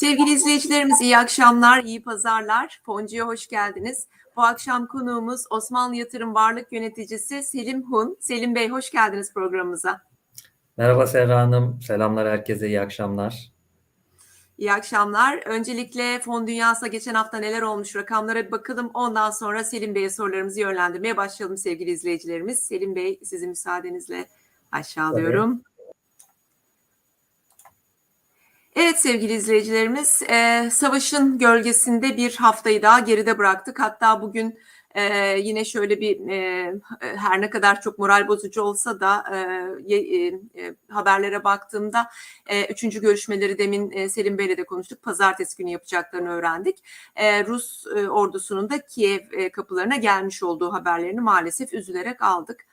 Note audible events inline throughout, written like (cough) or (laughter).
Sevgili izleyicilerimiz iyi akşamlar, iyi pazarlar. Foncu'ya hoş geldiniz. Bu akşam konuğumuz Osmanlı Yatırım Varlık Yöneticisi Selim Hun. Selim Bey hoş geldiniz programımıza. Merhaba Serra Hanım. Selamlar herkese, iyi akşamlar. İyi akşamlar. Öncelikle fon dünyasına geçen hafta neler olmuş rakamlara bir bakalım. Ondan sonra Selim Bey'e sorularımızı yönlendirmeye başlayalım sevgili izleyicilerimiz. Selim Bey sizin müsaadenizle aşağılıyorum. Evet sevgili izleyicilerimiz, e, savaşın gölgesinde bir haftayı daha geride bıraktık. Hatta bugün e, yine şöyle bir e, her ne kadar çok moral bozucu olsa da e, e, haberlere baktığımda e, üçüncü görüşmeleri demin e, Selim Bey'le de konuştuk. Pazartesi günü yapacaklarını öğrendik. E, Rus e, ordusunun da Kiev e, kapılarına gelmiş olduğu haberlerini maalesef üzülerek aldık.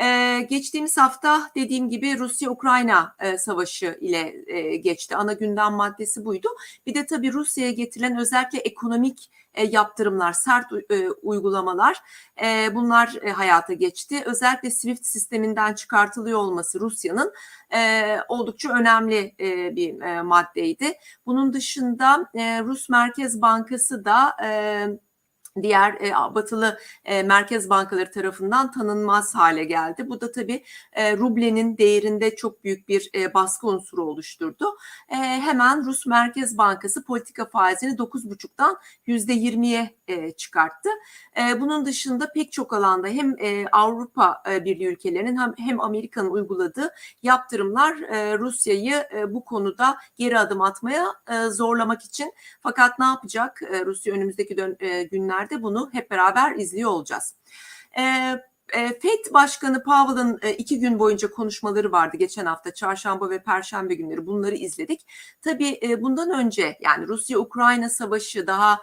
Ee, geçtiğimiz hafta dediğim gibi Rusya-Ukrayna e, savaşı ile e, geçti. Ana gündem maddesi buydu. Bir de tabii Rusya'ya getirilen özellikle ekonomik e, yaptırımlar, sert e, uygulamalar e, bunlar e, hayata geçti. Özellikle SWIFT sisteminden çıkartılıyor olması Rusya'nın e, oldukça önemli e, bir e, maddeydi. Bunun dışında e, Rus Merkez Bankası da e, diğer e, batılı e, merkez bankaları tarafından tanınmaz hale geldi. Bu da tabii e, rublenin değerinde çok büyük bir e, baskı unsuru oluşturdu. E, hemen Rus Merkez Bankası politika faizini 9,5'tan %20'ye e, çıkarttı. E, bunun dışında pek çok alanda hem e, Avrupa e, Birliği ülkelerinin hem, hem Amerika'nın uyguladığı yaptırımlar e, Rusya'yı e, bu konuda geri adım atmaya e, zorlamak için. Fakat ne yapacak e, Rusya önümüzdeki dön, e, günlerde bunu hep beraber izliyor olacağız. E, FED Başkanı Powell'ın iki gün boyunca konuşmaları vardı geçen hafta çarşamba ve perşembe günleri bunları izledik. Tabii bundan önce yani Rusya-Ukrayna savaşı daha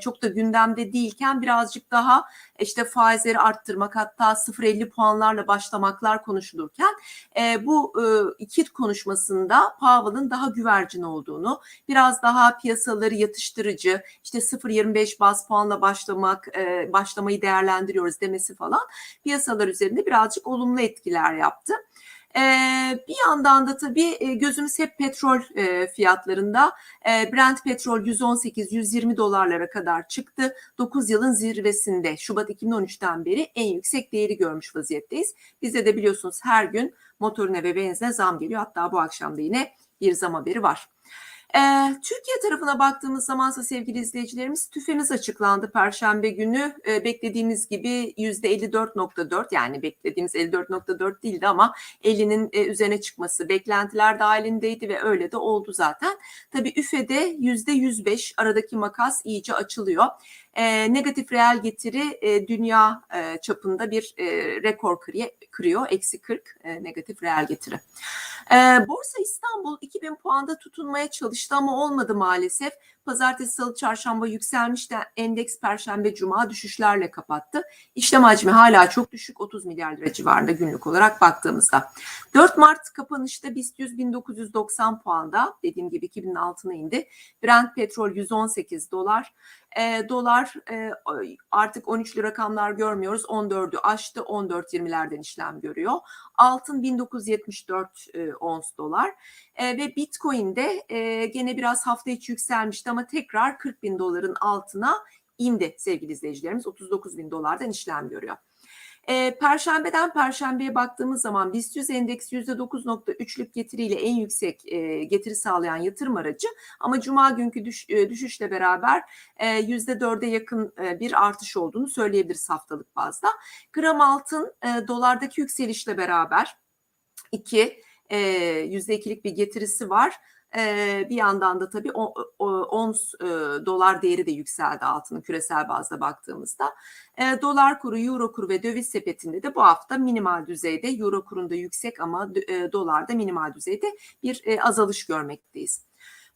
çok da gündemde değilken birazcık daha işte faizleri arttırmak hatta 0.50 puanlarla başlamaklar konuşulurken bu iki konuşmasında Powell'ın daha güvercin olduğunu biraz daha piyasaları yatıştırıcı işte 0.25 bas puanla başlamak başlamayı değerlendiriyoruz demesi falan piyasalar üzerinde birazcık olumlu etkiler yaptı. Ee, bir yandan da tabii gözümüz hep petrol e, fiyatlarında. E, Brent petrol 118-120 dolarlara kadar çıktı. 9 yılın zirvesinde Şubat 2013'ten beri en yüksek değeri görmüş vaziyetteyiz. Bizde de biliyorsunuz her gün motorine ve benzine zam geliyor. Hatta bu akşam da yine bir zam haberi var. Ee, Türkiye tarafına baktığımız zamansa sevgili izleyicilerimiz tüfemiz açıklandı Perşembe günü. Ee, beklediğimiz gibi %54.4 yani beklediğimiz 54.4 değildi ama 50'nin e, üzerine çıkması beklentiler dahilindeydi ve öyle de oldu zaten. Tabii üfede %105 aradaki makas iyice açılıyor. E, negatif reel getiri e, dünya e, çapında bir e, rekor kırıyor, kırıyor. Eksi 40 e, negatif reel getiri. E, Borsa İstanbul 2000 puanda tutunmaya çalıştı ama olmadı maalesef. Pazartesi, salı, çarşamba yükselmiş de endeks perşembe, cuma düşüşlerle kapattı. İşlem hacmi hala çok düşük 30 milyar lira civarında günlük olarak baktığımızda. 4 Mart kapanışta BIST 100 1990 puanda dediğim gibi 2000'in altına indi. Brent petrol 118 dolar. E, dolar e, artık 13'lü rakamlar görmüyoruz. 14'ü aştı. 14.20'lerden işlem görüyor. Altın 1974 e, ons dolar. E, ve Bitcoin'de e, gene biraz hafta içi yükselmişti ama tekrar 40 bin doların altına indi sevgili izleyicilerimiz. 39 bin dolardan işlem görüyor. E, Perşembeden Perşembeye baktığımız zaman BIST 100 endeksi %9.3'lük getiriyle en yüksek getiri sağlayan yatırım aracı ama Cuma günkü düş, düşüşle beraber e, %4'e yakın bir artış olduğunu söyleyebiliriz haftalık bazda. Gram altın dolardaki yükselişle beraber 2 %2'lik bir getirisi var. Ee, bir yandan da tabii ons e, dolar değeri de yükseldi altının küresel bazda baktığımızda. E, dolar kuru, euro kuru ve döviz sepetinde de bu hafta minimal düzeyde, euro kurunda yüksek ama e, dolarda minimal düzeyde bir e, azalış görmekteyiz.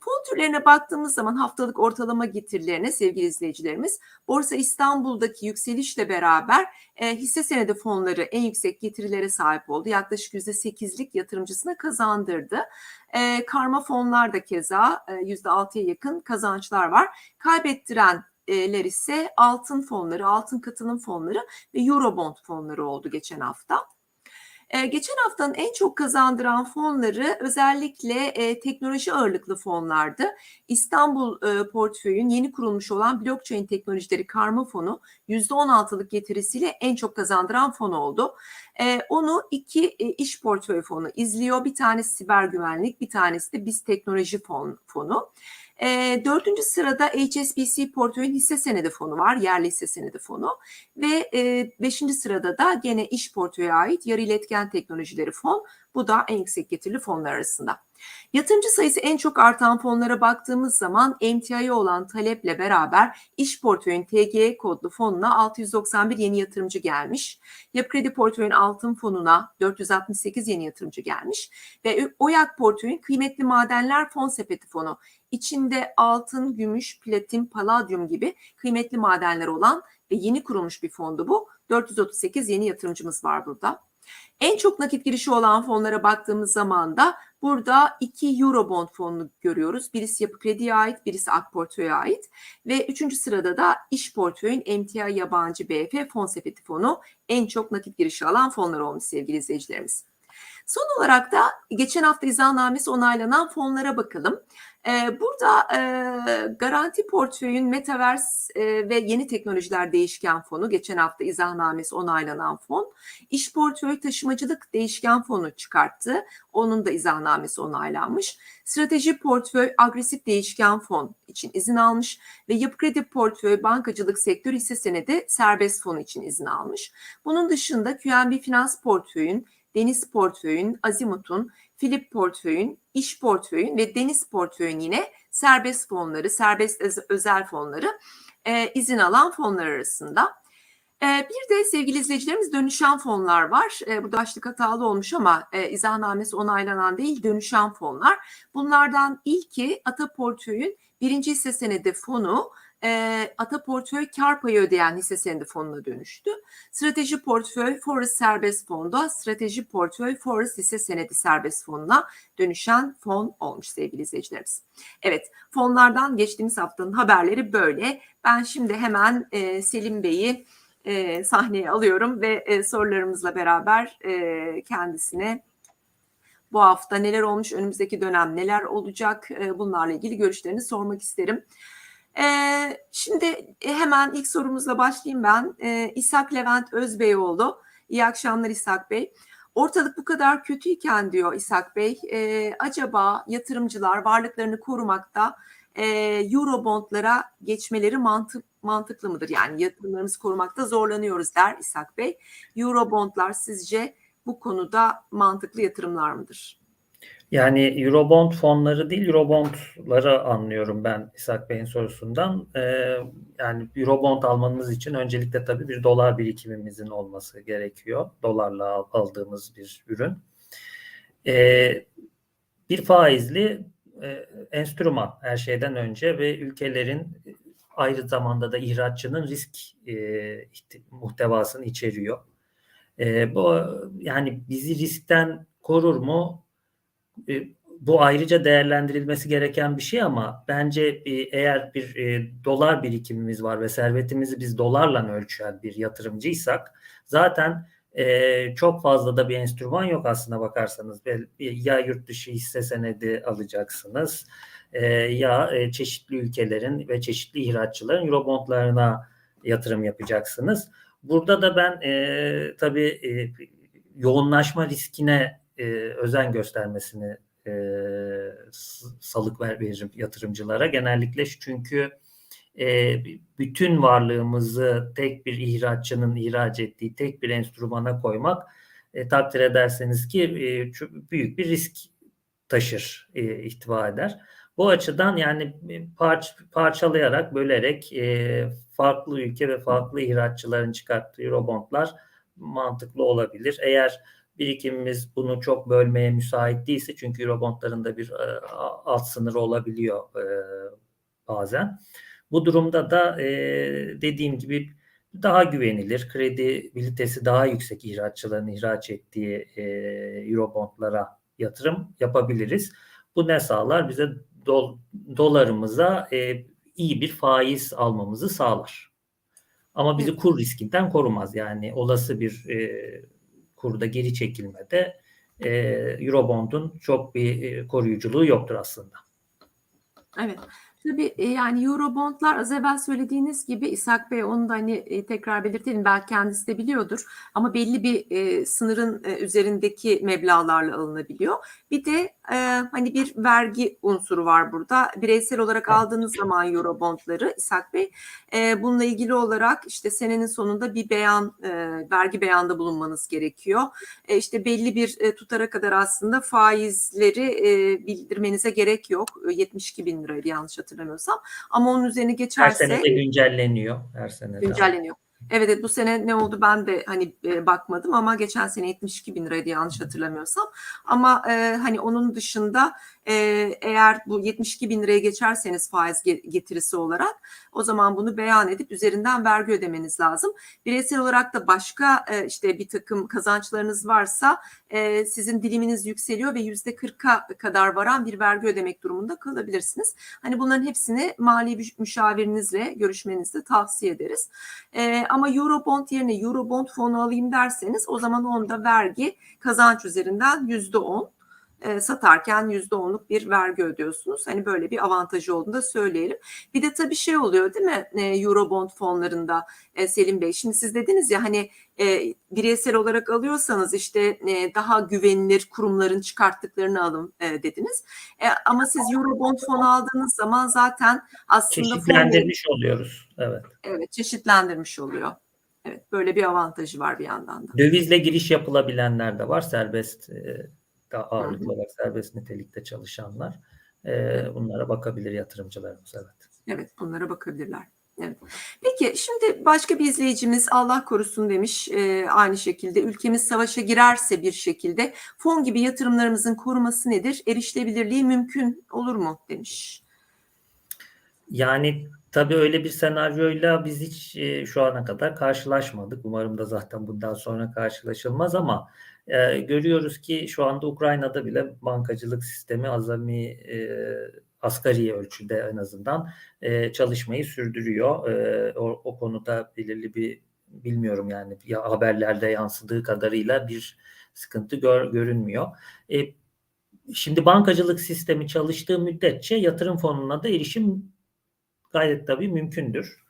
Fon türlerine baktığımız zaman haftalık ortalama getirilerine sevgili izleyicilerimiz Borsa İstanbul'daki yükselişle beraber e, hisse senedi fonları en yüksek getirilere sahip oldu. Yaklaşık %8'lik yatırımcısına kazandırdı. E, karma fonlar da keza e, %6'ya yakın kazançlar var. Kaybettirenler ise altın fonları, altın katılım fonları ve Eurobond fonları oldu geçen hafta. E, geçen haftanın en çok kazandıran fonları özellikle e, teknoloji ağırlıklı fonlardı. İstanbul e, portföyün yeni kurulmuş olan blockchain teknolojileri karma fonu %16'lık getirisiyle en çok kazandıran fon oldu. E, onu iki e, iş portföy fonu izliyor. Bir tanesi siber güvenlik, bir tanesi de biz teknoloji fon, fonu. E, dördüncü sırada HSBC portföyün hisse senedi fonu var, yerli hisse senedi fonu. Ve e, beşinci sırada da gene iş portföye ait yarı iletken teknolojileri fon. Bu da en yüksek getirili fonlar arasında. Yatırımcı sayısı en çok artan fonlara baktığımız zaman emtiaya olan taleple beraber iş portföyün TGE kodlu fonuna 691 yeni yatırımcı gelmiş. Yapı Kredi portföyün altın fonuna 468 yeni yatırımcı gelmiş. Ve OYAK portföyün kıymetli madenler fon sepeti fonu içinde altın, gümüş, platin, paladyum gibi kıymetli madenler olan ve yeni kurulmuş bir fondu bu. 438 yeni yatırımcımız var burada. En çok nakit girişi olan fonlara baktığımız zaman da burada iki Eurobond fonunu görüyoruz. Birisi Yapı Kredi'ye ait, birisi AK Portföy'e ait. Ve üçüncü sırada da iş portföyün emtia yabancı BF fon sepeti fonu en çok nakit girişi alan fonlar olmuş sevgili izleyicilerimiz. Son olarak da geçen hafta izahnamesi onaylanan fonlara bakalım. Ee, burada e, garanti portföyün Metaverse e, ve yeni teknolojiler değişken fonu geçen hafta izahnamesi onaylanan fon. İş portföy taşımacılık değişken fonu çıkarttı. Onun da izahnamesi onaylanmış. Strateji portföy agresif değişken fon için izin almış ve yapı kredi portföy bankacılık sektör hisse senedi serbest fonu için izin almış. Bunun dışında QNB Finans portföyün Deniz portföyün, Azimut'un, Filip portföyün, İş portföyün ve Deniz portföyün yine serbest fonları, serbest özel fonları e, izin alan fonlar arasında. E, bir de sevgili izleyicilerimiz dönüşen fonlar var. E, bu başlık hatalı olmuş ama e, izahnamesi onaylanan değil dönüşen fonlar. Bunlardan ilki Ata portföyün birinci hisse senedi fonu e, Ata portföy kar payı ödeyen hisse senedi fonuna dönüştü. Strateji portföy Forest serbest fonda strateji portföy Forest hisse senedi serbest fonuna dönüşen fon olmuş sevgili izleyicilerimiz. Evet fonlardan geçtiğimiz haftanın haberleri böyle. Ben şimdi hemen e, Selim Bey'i e, sahneye alıyorum ve e, sorularımızla beraber e, kendisine bu hafta neler olmuş, önümüzdeki dönem neler olacak bunlarla ilgili görüşlerini sormak isterim. Ee, şimdi hemen ilk sorumuzla başlayayım ben. Ee, İshak Levent Özbeyoğlu. İyi akşamlar İshak Bey. Ortalık bu kadar kötüyken diyor İshak Bey, e, acaba yatırımcılar varlıklarını korumakta e, Eurobondlara geçmeleri mantık, mantıklı mıdır? Yani yatırımlarımızı korumakta zorlanıyoruz der İshak Bey. Eurobondlar sizce bu konuda mantıklı yatırımlar mıdır? Yani Eurobond fonları değil, Eurobondları anlıyorum ben İshak Bey'in sorusundan. Ee, yani Eurobond almamız için öncelikle tabii bir dolar birikimimizin olması gerekiyor. Dolarla aldığımız bir ürün. Ee, bir faizli e, enstrüman her şeyden önce ve ülkelerin ayrı zamanda da ihraççının risk e, muhtevasını içeriyor. E, bu yani bizi riskten korur mu? E, bu ayrıca değerlendirilmesi gereken bir şey ama bence e, eğer bir e, dolar birikimimiz var ve servetimizi biz dolarla ölçen bir yatırımcıysak zaten çok fazla da bir enstrüman yok aslına bakarsanız. Ya yurt dışı hisse senedi alacaksınız ya çeşitli ülkelerin ve çeşitli ihraççıların eurobondlarına yatırım yapacaksınız. Burada da ben e, tabii e, yoğunlaşma riskine e, özen göstermesini e, salık ver veririm yatırımcılara. Genellikle çünkü e, bütün varlığımızı tek bir ihraççının ihraç ettiği tek bir enstrümana koymak e, takdir ederseniz ki e, büyük bir risk taşır, e, ihtiva eder. Bu açıdan yani parç, parçalayarak, bölerek e, farklı ülke ve farklı ihraççıların çıkarttığı eurobondlar mantıklı olabilir. Eğer birikimimiz bunu çok bölmeye müsait değilse çünkü eurobondların da bir e, alt sınırı olabiliyor e, bazen. Bu durumda da e, dediğim gibi daha güvenilir, kredibilitesi daha yüksek ihraççıların ihraç ettiği e, eurobondlara yatırım yapabiliriz. Bu ne sağlar? Bize do, dolarımıza e, iyi bir faiz almamızı sağlar. Ama bizi kur riskinden korumaz. Yani olası bir e, kurda geri çekilmede e, Eurobond'un çok bir e, koruyuculuğu yoktur aslında. Evet. Tabii e, yani Eurobondlar az evvel söylediğiniz gibi İshak Bey onu da hani e, tekrar belirtelim belki kendisi de biliyordur ama belli bir e, sınırın e, üzerindeki meblağlarla alınabiliyor. Bir de e, hani bir vergi unsuru var burada. Bireysel olarak aldığınız zaman Eurobondları İshak Bey e, bununla ilgili olarak işte senenin sonunda bir beyan e, vergi beyanda bulunmanız gerekiyor. E, işte belli bir e, tutara kadar aslında faizleri e, bildirmenize gerek yok. E, 72 bin liraydı yanlış hatırlamıyorsam. Ama onun üzerine Her geçerse sene de güncelleniyor. Her sene güncelleniyor. Evet, evet bu sene ne oldu ben de hani e, bakmadım ama geçen sene 72 bin liraydı yanlış hatırlamıyorsam. Ama e, hani onun dışında e, eğer bu 72 bin liraya geçerseniz faiz ge- getirisi olarak o zaman bunu beyan edip üzerinden vergi ödemeniz lazım. Bireysel olarak da başka e, işte bir takım kazançlarınız varsa e, sizin diliminiz yükseliyor ve yüzde 40'a kadar varan bir vergi ödemek durumunda kalabilirsiniz. Hani bunların hepsini mali müşavirinizle görüşmenizi tavsiye ederiz. E, ama Eurobond yerine Eurobond fonu alayım derseniz o zaman onda vergi kazanç üzerinden yüzde on e, satarken yüzde onluk bir vergi ödüyorsunuz. Hani böyle bir avantajı olduğunu da söyleyelim. Bir de tabii şey oluyor değil mi e, Eurobond fonlarında e, Selim Bey? Şimdi siz dediniz ya hani e, bireysel olarak alıyorsanız işte e, daha güvenilir kurumların çıkarttıklarını alın e, dediniz. E, ama siz Eurobond fonu aldığınız zaman zaten aslında Çeşitlendirmiş oluyoruz. Evet. evet çeşitlendirmiş oluyor. Evet böyle bir avantajı var bir yandan da. Dövizle giriş yapılabilenler de var. Serbest e, da ağırlıklı olarak serbest nitelikte çalışanlar. E, bunlara bakabilir yatırımcılarımız. Evet. Evet bunlara bakabilirler. Evet. Peki şimdi başka bir izleyicimiz Allah korusun demiş e, aynı şekilde ülkemiz savaşa girerse bir şekilde fon gibi yatırımlarımızın koruması nedir? Erişilebilirliği mümkün olur mu demiş. Yani tabii öyle bir senaryoyla biz hiç e, şu ana kadar karşılaşmadık. Umarım da zaten bundan sonra karşılaşılmaz ama e, görüyoruz ki şu anda Ukrayna'da bile bankacılık sistemi azami e, asgari ölçüde en azından e, çalışmayı sürdürüyor. E, o, o konuda belirli bir bilmiyorum yani ya haberlerde yansıdığı kadarıyla bir sıkıntı gör, görünmüyor. E, şimdi bankacılık sistemi çalıştığı müddetçe yatırım fonuna da erişim gayet tabii mümkündür.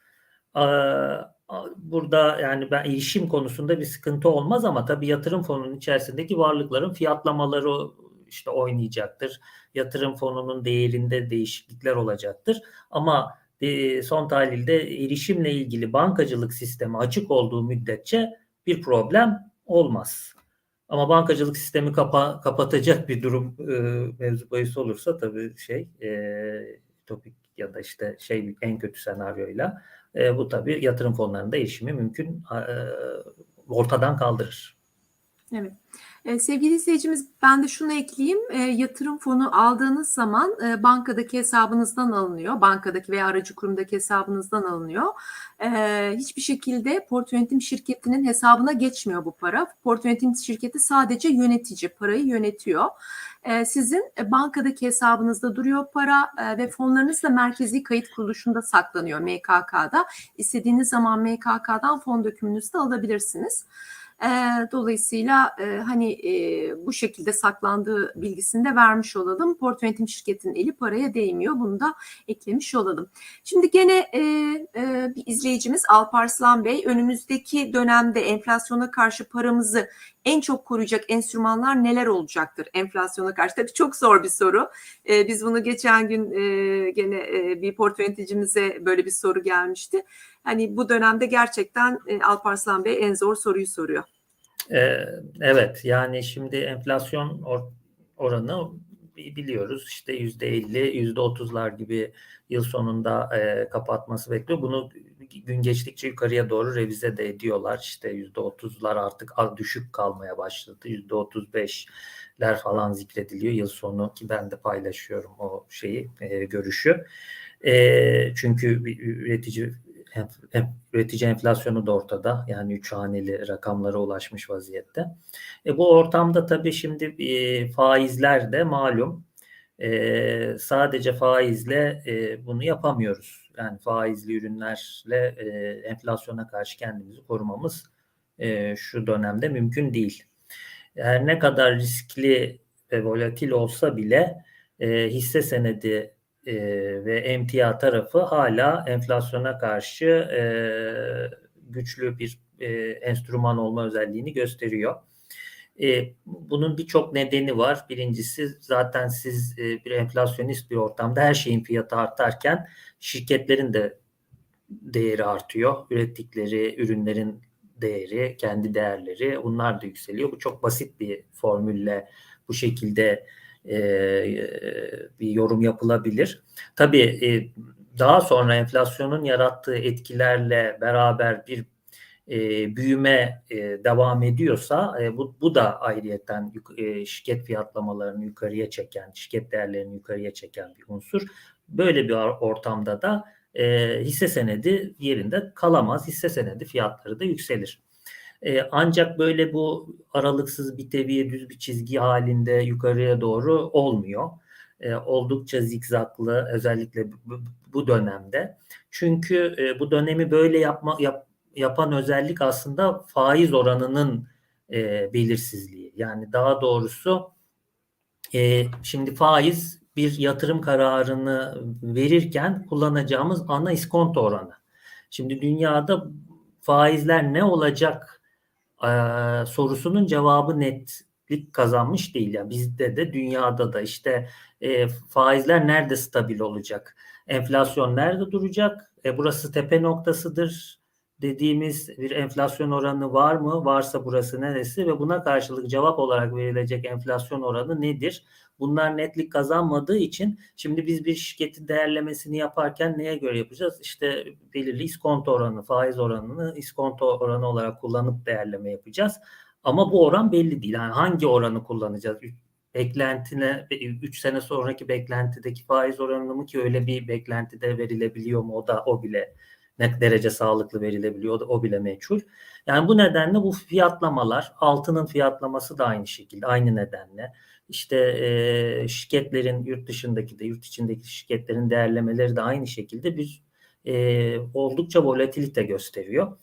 Burada yani ben erişim konusunda bir sıkıntı olmaz ama tabii yatırım fonunun içerisindeki varlıkların fiyatlamaları işte oynayacaktır. Yatırım fonunun değerinde değişiklikler olacaktır. Ama son tahlilde erişimle ilgili bankacılık sistemi açık olduğu müddetçe bir problem olmaz. Ama bankacılık sistemi kapa, kapatacak bir durum e, mevzu bahis olursa tabii şey e, topik ya da işte şey en kötü senaryoyla e, bu tabii yatırım fonlarında erişimi mümkün e, ortadan kaldırır. Evet. Ee, sevgili izleyicimiz ben de şunu ekleyeyim. E, yatırım fonu aldığınız zaman e, bankadaki hesabınızdan alınıyor. Bankadaki veya aracı kurumdaki hesabınızdan alınıyor. E, hiçbir şekilde portföy yönetim şirketinin hesabına geçmiyor bu para. Portföy yönetim şirketi sadece yönetici, parayı yönetiyor. E, sizin bankadaki hesabınızda duruyor para e, ve fonlarınız da merkezi kayıt kuruluşunda saklanıyor MKK'da. İstediğiniz zaman MKK'dan fon dökümünüzü de alabilirsiniz. E, dolayısıyla e, hani e, bu şekilde saklandığı bilgisini de vermiş olalım. Portföy yönetim şirketinin eli paraya değmiyor. Bunu da eklemiş olalım. Şimdi gene e, e, bir izleyicimiz Alparslan Bey önümüzdeki dönemde enflasyona karşı paramızı en çok koruyacak enstrümanlar neler olacaktır enflasyona karşı? Tabii çok zor bir soru. E, biz bunu geçen gün e, gene e, bir portföy yöneticimize böyle bir soru gelmişti. Hani bu dönemde gerçekten e, Alparslan Bey en zor soruyu soruyor. Ee, evet yani şimdi enflasyon or- oranı biliyoruz işte yüzde 50 yüzde 30'lar gibi yıl sonunda e, kapatması bekliyor. Bunu gün geçtikçe yukarıya doğru revize de ediyorlar. İşte yüzde 30'lar artık az düşük kalmaya başladı. Yüzde 35'ler falan zikrediliyor yıl sonu ki ben de paylaşıyorum o şeyi e, görüşü. Çünkü üretici üretici enflasyonu da ortada. Yani üç haneli rakamlara ulaşmış vaziyette. E, bu ortamda tabii şimdi e, faizler de malum. E, sadece faizle e, bunu yapamıyoruz. Yani faizli ürünlerle e, enflasyona karşı kendimizi korumamız e, şu dönemde mümkün değil. Her ne kadar riskli ve volatil olsa bile e, hisse senedi e, ve emtia tarafı hala enflasyona karşı e, güçlü bir e, enstrüman olma özelliğini gösteriyor. E, bunun birçok nedeni var. Birincisi zaten siz e, bir enflasyonist bir ortamda her şeyin fiyatı artarken şirketlerin de değeri artıyor. Ürettikleri ürünlerin değeri, kendi değerleri bunlar da yükseliyor. Bu çok basit bir formülle bu şekilde e, bir yorum yapılabilir. Tabii e, daha sonra enflasyonun yarattığı etkilerle beraber bir e, büyüme e, devam ediyorsa e, bu, bu da ayrıyeten e, şirket fiyatlamalarını yukarıya çeken, şirket değerlerini yukarıya çeken bir unsur. Böyle bir ortamda da e, hisse senedi yerinde kalamaz. Hisse senedi fiyatları da yükselir. E, ancak böyle bu aralıksız bir teviye düz bir çizgi halinde yukarıya doğru olmuyor. E, oldukça zikzaklı özellikle bu, bu dönemde. Çünkü e, bu dönemi böyle yapma yap, yapan özellik aslında faiz oranının e, belirsizliği. Yani daha doğrusu e, şimdi faiz bir yatırım kararını verirken kullanacağımız ana iskonto oranı. Şimdi dünyada faizler ne olacak sorusunun cevabı netlik kazanmış değil. Yani bizde de dünyada da işte e, faizler nerede stabil olacak? Enflasyon nerede duracak? E, burası tepe noktasıdır dediğimiz bir enflasyon oranı var mı? Varsa burası neresi ve buna karşılık cevap olarak verilecek enflasyon oranı nedir? Bunlar netlik kazanmadığı için şimdi biz bir şirketin değerlemesini yaparken neye göre yapacağız? İşte belirli iskonto oranı, faiz oranını iskonto oranı olarak kullanıp değerleme yapacağız. Ama bu oran belli değil. Yani hangi oranı kullanacağız? Beklentine 3 sene sonraki beklentideki faiz oranı mı ki öyle bir beklentide verilebiliyor mu? O da o bile ne derece sağlıklı verilebiliyor o bile meçhul. Yani bu nedenle bu fiyatlamalar, altının fiyatlaması da aynı şekilde, aynı nedenle. İşte e, şirketlerin yurt dışındaki de yurt içindeki şirketlerin değerlemeleri de aynı şekilde bir e, oldukça volatilite gösteriyor.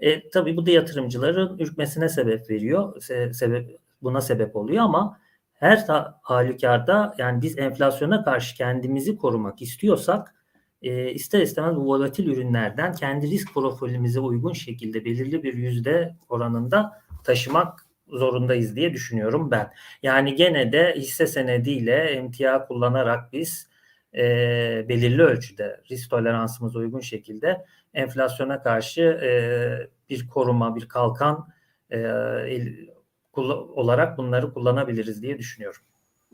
E, tabii bu da yatırımcıların ürkmesine sebep veriyor, se, sebep buna sebep oluyor ama her halükarda yani biz enflasyona karşı kendimizi korumak istiyorsak e, ister istemez bu volatil ürünlerden kendi risk profilimize uygun şekilde belirli bir yüzde oranında taşımak zorundayız diye düşünüyorum ben. Yani gene de hisse senediyle emtia kullanarak biz e, belirli ölçüde risk toleransımıza uygun şekilde enflasyona karşı e, bir koruma, bir kalkan e, el, olarak bunları kullanabiliriz diye düşünüyorum.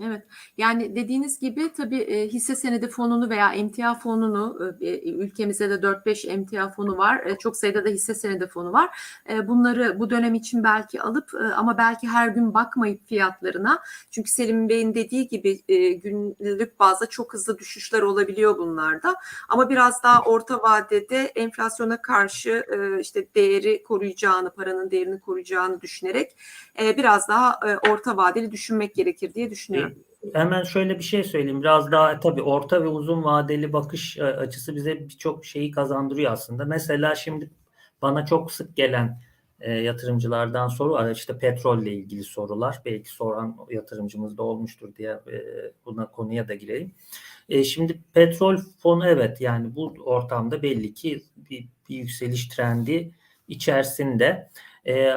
Evet. Yani dediğiniz gibi tabii e, hisse senedi fonunu veya emtia fonunu e, e ülkemizde de 4-5 emtia fonu var. Çok sayıda da hisse senedi fonu var. Bunları bu dönem için belki alıp ama belki her gün bakmayıp fiyatlarına. Çünkü Selim Bey'in dediği gibi günlük bazda çok hızlı düşüşler olabiliyor bunlarda. Ama biraz daha orta vadede enflasyona karşı işte değeri koruyacağını, paranın değerini koruyacağını düşünerek biraz daha orta vadeli düşünmek gerekir diye düşünüyorum. Hemen şöyle bir şey söyleyeyim. Biraz daha tabii orta ve uzun vadeli bakış e, açısı bize birçok şeyi kazandırıyor aslında. Mesela şimdi bana çok sık gelen e, yatırımcılardan soru var. İşte petrolle ilgili sorular. Belki soran yatırımcımız da olmuştur diye e, buna konuya da gireyim. E, şimdi petrol fonu evet yani bu ortamda belli ki bir, bir yükseliş trendi içerisinde. E,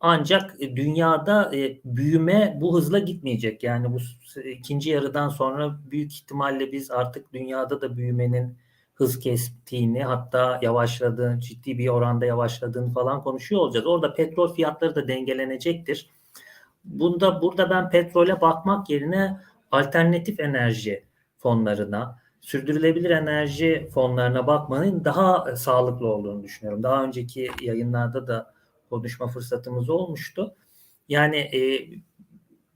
ancak dünyada e, büyüme bu hızla gitmeyecek. Yani bu ikinci yarıdan sonra büyük ihtimalle biz artık dünyada da büyümenin hız kestiğini hatta yavaşladığını, ciddi bir oranda yavaşladığını falan konuşuyor olacağız. Orada petrol fiyatları da dengelenecektir. Bunda burada ben petrole bakmak yerine alternatif enerji fonlarına, sürdürülebilir enerji fonlarına bakmanın daha sağlıklı olduğunu düşünüyorum. Daha önceki yayınlarda da konuşma fırsatımız olmuştu. Yani e,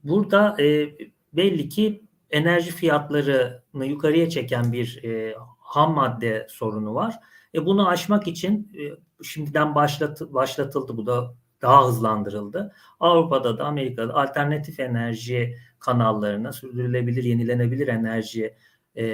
burada e, belli ki enerji fiyatlarını yukarıya çeken bir e, ham madde sorunu var. E, bunu aşmak için e, şimdiden başlat, başlatıldı bu da daha hızlandırıldı. Avrupa'da da Amerika'da alternatif enerji kanallarına sürdürülebilir, yenilenebilir enerji e,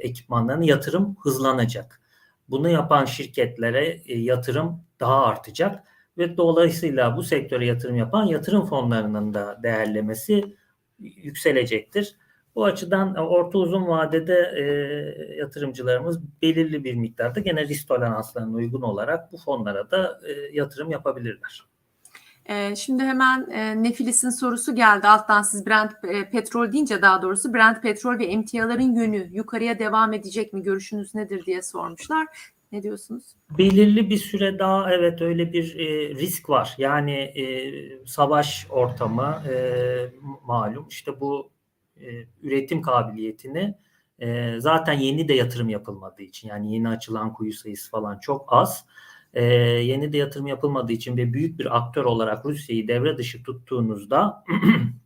ekipmanlarına yatırım hızlanacak. Bunu yapan şirketlere e, yatırım daha artacak ve dolayısıyla bu sektöre yatırım yapan yatırım fonlarının da değerlemesi yükselecektir. Bu açıdan orta uzun vadede e, yatırımcılarımız belirli bir miktarda gene risk toleranslarına uygun olarak bu fonlara da e, yatırım yapabilirler. Ee, Şimdi hemen e, Nefilis'in sorusu geldi. Alttan siz Brent e, petrol deyince daha doğrusu Brent petrol ve emtiaların yönü yukarıya devam edecek mi? Görüşünüz nedir diye sormuşlar. Ne diyorsunuz? Belirli bir süre daha evet öyle bir e, risk var. Yani e, savaş ortamı e, malum işte bu e, üretim kabiliyetini e, zaten yeni de yatırım yapılmadığı için yani yeni açılan kuyu sayısı falan çok az. E, yeni de yatırım yapılmadığı için ve büyük bir aktör olarak Rusya'yı devre dışı tuttuğunuzda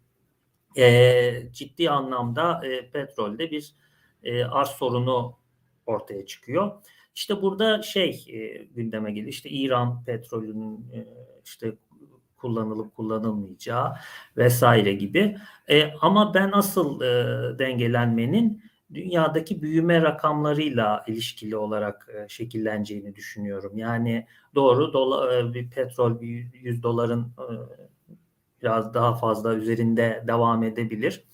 (clears throat) e, ciddi anlamda e, petrolde bir e, arz sorunu ortaya çıkıyor. İşte burada şey e, gündeme geliyor. İşte İran petrolünün e, işte kullanılıp kullanılmayacağı vesaire gibi. E, ama ben asıl e, dengelenmenin dünyadaki büyüme rakamlarıyla ilişkili olarak e, şekilleneceğini düşünüyorum. Yani doğru dola, e, bir petrol bir 100 doların e, biraz daha fazla üzerinde devam edebilir.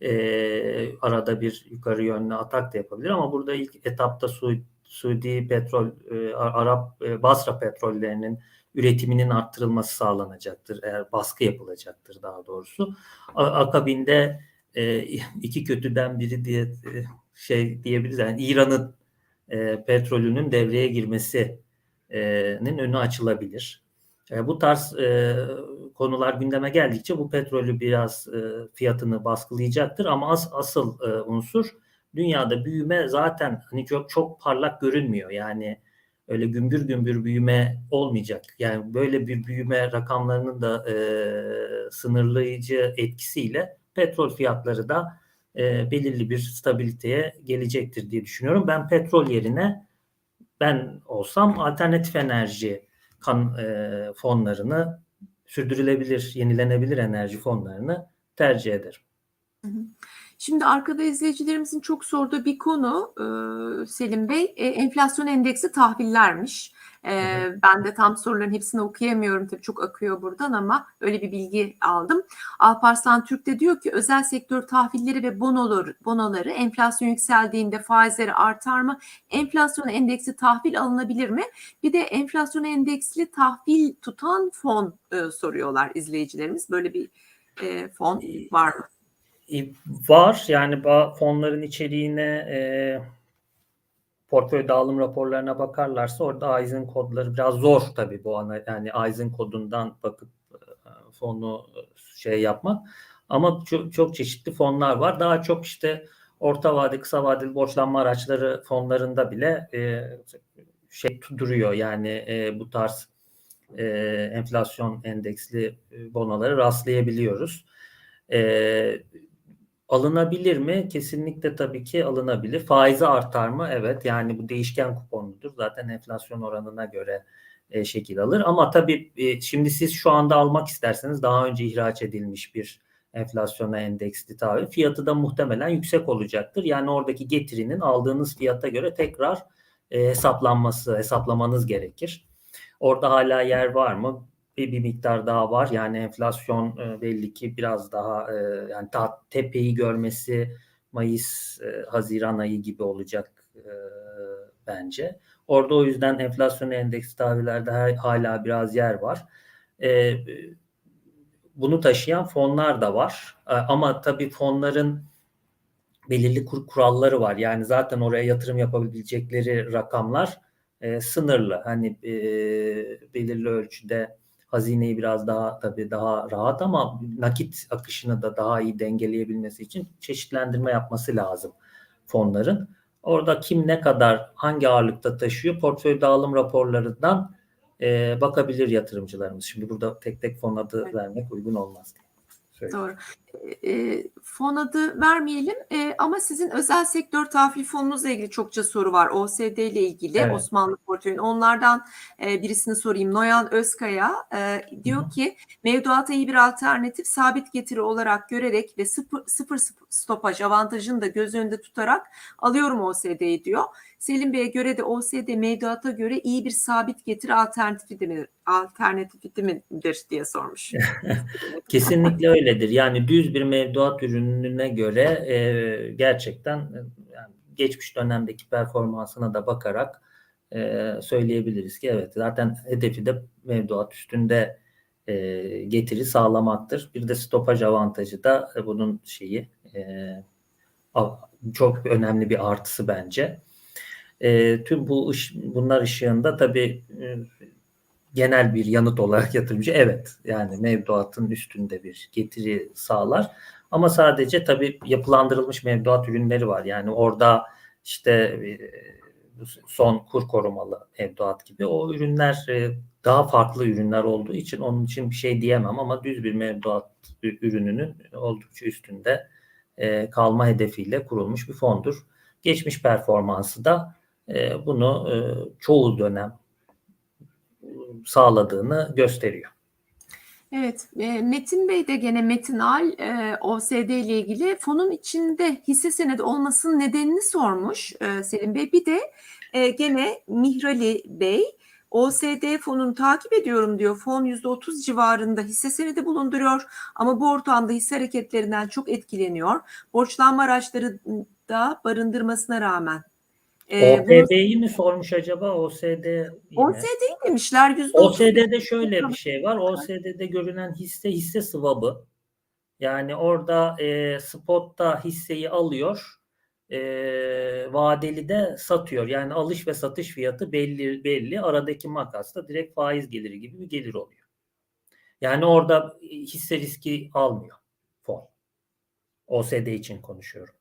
E, arada bir yukarı yönlü atak da yapabilir ama burada ilk etapta Su, Suudi petrol, e, Arap e, Basra petrollerinin üretiminin arttırılması sağlanacaktır. Eğer baskı yapılacaktır daha doğrusu. Akabinde e, iki kötüden biri diye şey diyebiliriz. Yani İran'ın petrolünün devreye girmesinin önü açılabilir. Bu tarz konular gündeme geldikçe bu petrolü biraz fiyatını baskılayacaktır ama as, asıl e, unsur dünyada büyüme zaten hani çok çok parlak görünmüyor. Yani öyle gümbür gümbür büyüme olmayacak. Yani böyle bir büyüme rakamlarının da e, sınırlayıcı etkisiyle petrol fiyatları da e, belirli bir stabiliteye gelecektir diye düşünüyorum. Ben petrol yerine ben olsam alternatif enerji kan, e, fonlarını sürdürülebilir, yenilenebilir enerji fonlarını tercih ederim. Şimdi arkada izleyicilerimizin çok sorduğu bir konu e, Selim Bey, e, enflasyon endeksi tahvillermiş. E, ben de tam soruların hepsini okuyamıyorum tabii çok akıyor buradan ama öyle bir bilgi aldım. Alparslan Türk de diyor ki özel sektör tahvilleri ve bonoları, bonoları enflasyon yükseldiğinde faizleri artar mı? Enflasyon endeksi tahvil alınabilir mi? Bir de enflasyon endeksli tahvil tutan fon e, soruyorlar izleyicilerimiz. Böyle bir e, fon var mı? E, Var yani fonların içeriğine e, portföy dağılım raporlarına bakarlarsa orada Aizen kodları biraz zor tabii bu ana yani Aizen kodundan bakıp e, fonu şey yapmak ama çok, çok çeşitli fonlar var. Daha çok işte orta vade kısa vadeli borçlanma araçları fonlarında bile e, şey duruyor yani e, bu tarz e, enflasyon endeksli e, bonoları rastlayabiliyoruz. E, alınabilir mi? Kesinlikle tabii ki alınabilir. Faizi artar mı? Evet. Yani bu değişken kuponludur. Zaten enflasyon oranına göre e, şekil alır. Ama tabii e, şimdi siz şu anda almak isterseniz daha önce ihraç edilmiş bir enflasyona endeksli tahvil fiyatı da muhtemelen yüksek olacaktır. Yani oradaki getirinin aldığınız fiyata göre tekrar e, hesaplanması, hesaplamanız gerekir. Orada hala yer var mı? Bir, bir miktar daha var. Yani enflasyon e, belli ki biraz daha e, yani ta, tepeyi görmesi Mayıs, e, Haziran ayı gibi olacak bence. Orada o yüzden enflasyon endeksi tahvillerde hala biraz yer var. Bunu taşıyan fonlar da var. Ama tabii fonların belirli kur, kuralları var. Yani zaten oraya yatırım yapabilecekleri rakamlar e, sınırlı. Hani e, belirli ölçüde hazineyi biraz daha tabii daha rahat ama nakit akışını da daha iyi dengeleyebilmesi için çeşitlendirme yapması lazım fonların. Orada kim ne kadar hangi ağırlıkta taşıyor portföy dağılım raporlarından e, bakabilir yatırımcılarımız. Şimdi burada tek tek fon adı Evet. vermek uygun olmaz. Söyleyeyim. Doğru. E, fon adı vermeyelim e, ama sizin özel sektör tahvil fonunuzla ilgili çokça soru var. OSD ile ilgili Evet. Osmanlı portföyün. Onlardan e, birisini sorayım. Noyan Özkaya e, diyor Hı ki mevduata iyi bir alternatif sabit getiri olarak görerek ve sıfır, sıfır stopaj avantajını da göz önünde tutarak alıyorum OSD'yi diyor. Selim Bey'e göre de OSD mevduata göre iyi bir sabit getiri alternatifi mi, alternatifi midir diye sormuş. (laughs) Kesinlikle öyledir. Yani düz bir mevduat ürününe göre e, gerçekten e, yani geçmiş dönemdeki performansına da bakarak e, söyleyebiliriz ki evet zaten hedefi de mevduat üstünde e, getiri sağlamaktır. Bir de stopaj avantajı da e, bunun şeyi e, çok önemli bir artısı bence. E, tüm bu bunlar ışığında tabii e, genel bir yanıt olarak yatırımcı evet yani mevduatın üstünde bir getiri sağlar. Ama sadece tabii yapılandırılmış mevduat ürünleri var. Yani orada işte e, son kur korumalı mevduat gibi o ürünler e, daha farklı ürünler olduğu için onun için bir şey diyemem ama düz bir mevduat ürününün oldukça üstünde e, kalma hedefiyle kurulmuş bir fondur. Geçmiş performansı da bunu çoğu dönem sağladığını gösteriyor. Evet, e, Metin Bey de gene Metin Al e, OSD ile ilgili fonun içinde hisse senedi olmasının nedenini sormuş e, Selim Bey. Bir de gene Mihrali Bey OSD fonunu takip ediyorum diyor. Fon %30 civarında hisse senedi bulunduruyor ama bu ortamda hisse hareketlerinden çok etkileniyor. Borçlanma araçları da barındırmasına rağmen. E, bunu- OPB'yi mi sormuş acaba? OSD yine. OSD demişler %30. OSD'de şöyle bir şey var. OSD'de görünen hisse hisse swap'ı. Yani orada e, spotta hisseyi alıyor, e, vadeli de satıyor. Yani alış ve satış fiyatı belli belli. Aradaki makas da direkt faiz geliri gibi bir gelir oluyor. Yani orada hisse riski almıyor fon. OSD için konuşuyorum.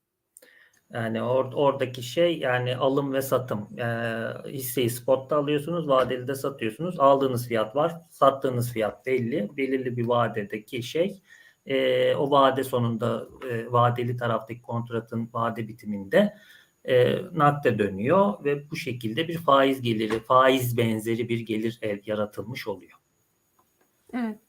Yani or- oradaki şey yani alım ve satım. Ee, hisseyi spotta alıyorsunuz, vadeli de satıyorsunuz. Aldığınız fiyat var, sattığınız fiyat belli. Belirli bir vadedeki şey. Ee, o vade sonunda e, vadeli taraftaki kontratın vade bitiminde e, nakde dönüyor ve bu şekilde bir faiz geliri, faiz benzeri bir gelir el yaratılmış oluyor. Evet.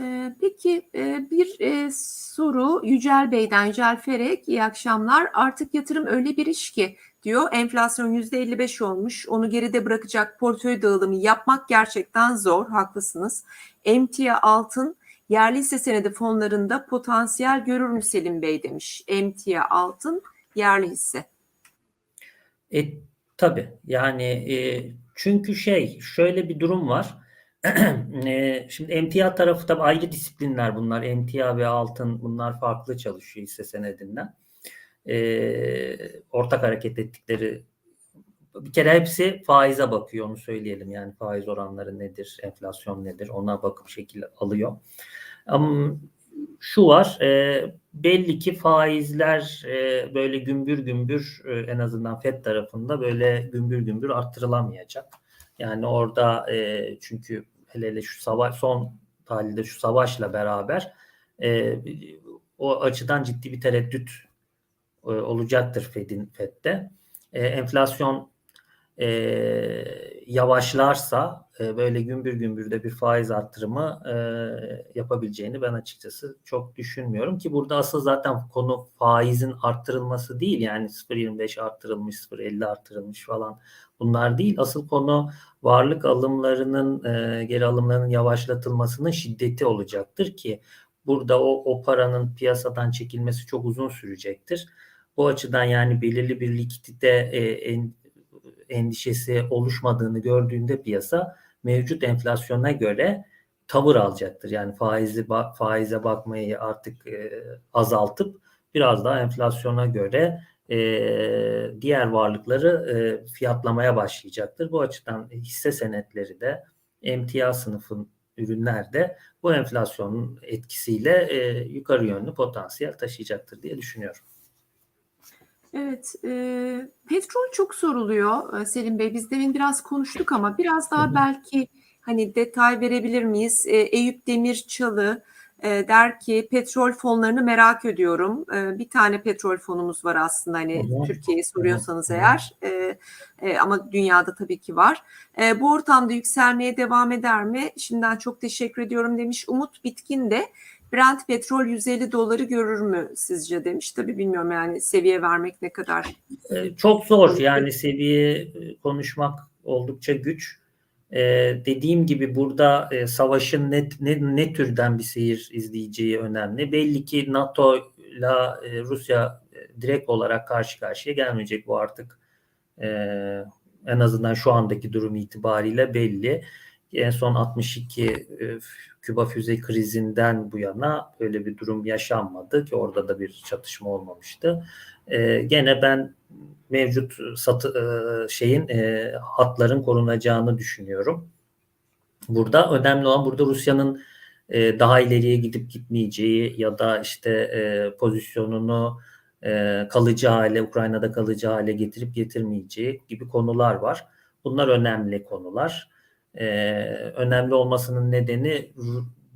Ee, peki e, bir e, soru Yücel Bey'den Yücel Ferek iyi akşamlar artık yatırım öyle bir iş ki diyor enflasyon %55 olmuş onu geride bırakacak portföy dağılımı yapmak gerçekten zor haklısınız. Emtia altın yerli hisse senedi fonlarında potansiyel görür mü Selim Bey demiş. Emtia altın yerli hisse. E, tabii yani e, çünkü şey şöyle bir durum var. (clears throat) e, şimdi emtia tarafı tabii ayrı disiplinler bunlar. Emtia ve altın bunlar farklı çalışıyor hisse senedinden. E, ortak hareket ettikleri bir kere hepsi faize bakıyor onu söyleyelim. Yani faiz oranları nedir, enflasyon nedir ona bakıp şekil alıyor. Ama şu var e, belli ki faizler e, böyle gümbür gümbür e, en azından FED tarafında böyle gümbür gümbür arttırılamayacak. Yani orada e, çünkü hele hele şu savaş son tahlilde şu savaşla beraber e, o açıdan ciddi bir tereddüt e, olacaktır Fed'in Fed'de. E, enflasyon e, yavaşlarsa e, böyle gümbür gümbür de bir faiz arttırımı e, yapabileceğini ben açıkçası çok düşünmüyorum ki burada asıl zaten konu faizin arttırılması değil yani 0.25 arttırılmış 0.50 arttırılmış falan bunlar değil asıl konu varlık alımlarının e, geri alımlarının yavaşlatılmasının şiddeti olacaktır ki burada o, o paranın piyasadan çekilmesi çok uzun sürecektir. Bu açıdan yani belirli bir likidite e, en, endişesi oluşmadığını gördüğünde piyasa mevcut enflasyona göre tavır alacaktır. Yani faizi faize bakmayı artık e, azaltıp biraz daha enflasyona göre e, diğer varlıkları e, fiyatlamaya başlayacaktır. Bu açıdan hisse senetleri de emtia sınıfın ürünlerde bu enflasyonun etkisiyle yukarı yönlü potansiyel taşıyacaktır diye düşünüyorum. Evet, e, petrol çok soruluyor e, Selim Bey. Biz demin biraz konuştuk ama biraz daha belki hani detay verebilir miyiz? E, Eyüp Demirçalı E, der ki petrol fonlarını merak ediyorum. E, bir tane petrol fonumuz var aslında hani. Türkiye'yi soruyorsanız eğer. E, e, ama dünyada tabii ki var. E, bu ortamda yükselmeye devam eder mi? Şimdiden çok teşekkür ediyorum demiş. Umut Bitkin de Brent petrol 150 doları görür mü sizce demiş. Tabii bilmiyorum yani seviye vermek ne kadar. E, Çok zor yani seviye e, konuşmak oldukça güç. E, dediğim gibi burada e, savaşın ne, ne, ne türden bir seyir izleyeceği önemli. Belli ki NATO ile e, Rusya e, direkt olarak karşı karşıya gelmeyecek bu artık. E, en azından şu andaki durum itibariyle belli. En son 62 e, Küba füze krizinden bu yana öyle bir durum yaşanmadı ki orada da bir çatışma olmamıştı. E, gene ben mevcut satı e, şeyin e, hatların korunacağını düşünüyorum. Burada önemli olan burada Rusya'nın e, daha ileriye gidip gitmeyeceği ya da işte e, pozisyonunu e, kalıcı hale Ukrayna'da kalıcı hale getirip getirmeyeceği gibi konular var. Bunlar önemli konular. E, önemli olmasının nedeni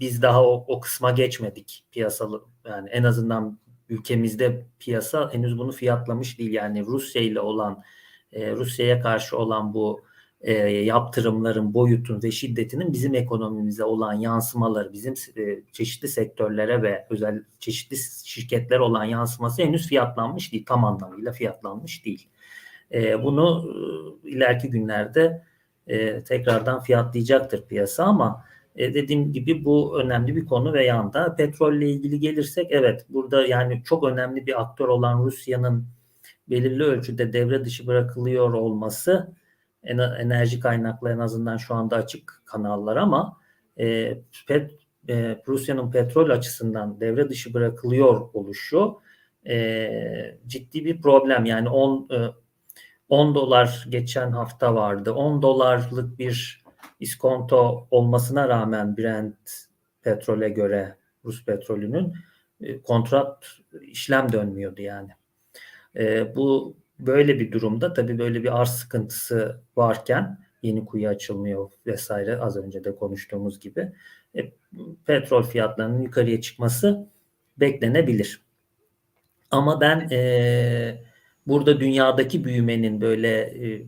biz daha o, o kısma geçmedik piyasalı yani en azından ülkemizde piyasa henüz bunu fiyatlamış değil. Yani Rusya ile olan e, Rusya'ya karşı olan bu e, yaptırımların boyutun ve şiddetinin bizim ekonomimize olan yansımaları, bizim e, çeşitli sektörlere ve özel çeşitli şirketlere olan yansıması henüz fiyatlanmış değil. Tam anlamıyla fiyatlanmış değil. E, bunu e, ileriki günlerde e, tekrardan fiyatlayacaktır piyasa ama e, dediğim gibi bu önemli bir konu ve yanda petrolle ilgili gelirsek evet burada yani çok önemli bir aktör olan Rusya'nın belirli ölçüde devre dışı bırakılıyor olması enerji kaynaklı en azından şu anda açık kanallar ama e, pet, e, Rusya'nın petrol açısından devre dışı bırakılıyor oluşu e, ciddi bir problem. Yani 10 e, 10 dolar geçen hafta vardı. 10 dolarlık bir iskonto olmasına rağmen Brent petrole göre Rus petrolünün e, kontrat işlem dönmüyordu yani. E, bu böyle bir durumda tabii böyle bir arz sıkıntısı varken yeni kuyu açılmıyor vesaire az önce de konuştuğumuz gibi e, petrol fiyatlarının yukarıya çıkması beklenebilir. Ama ben e, burada dünyadaki büyümenin böyle e,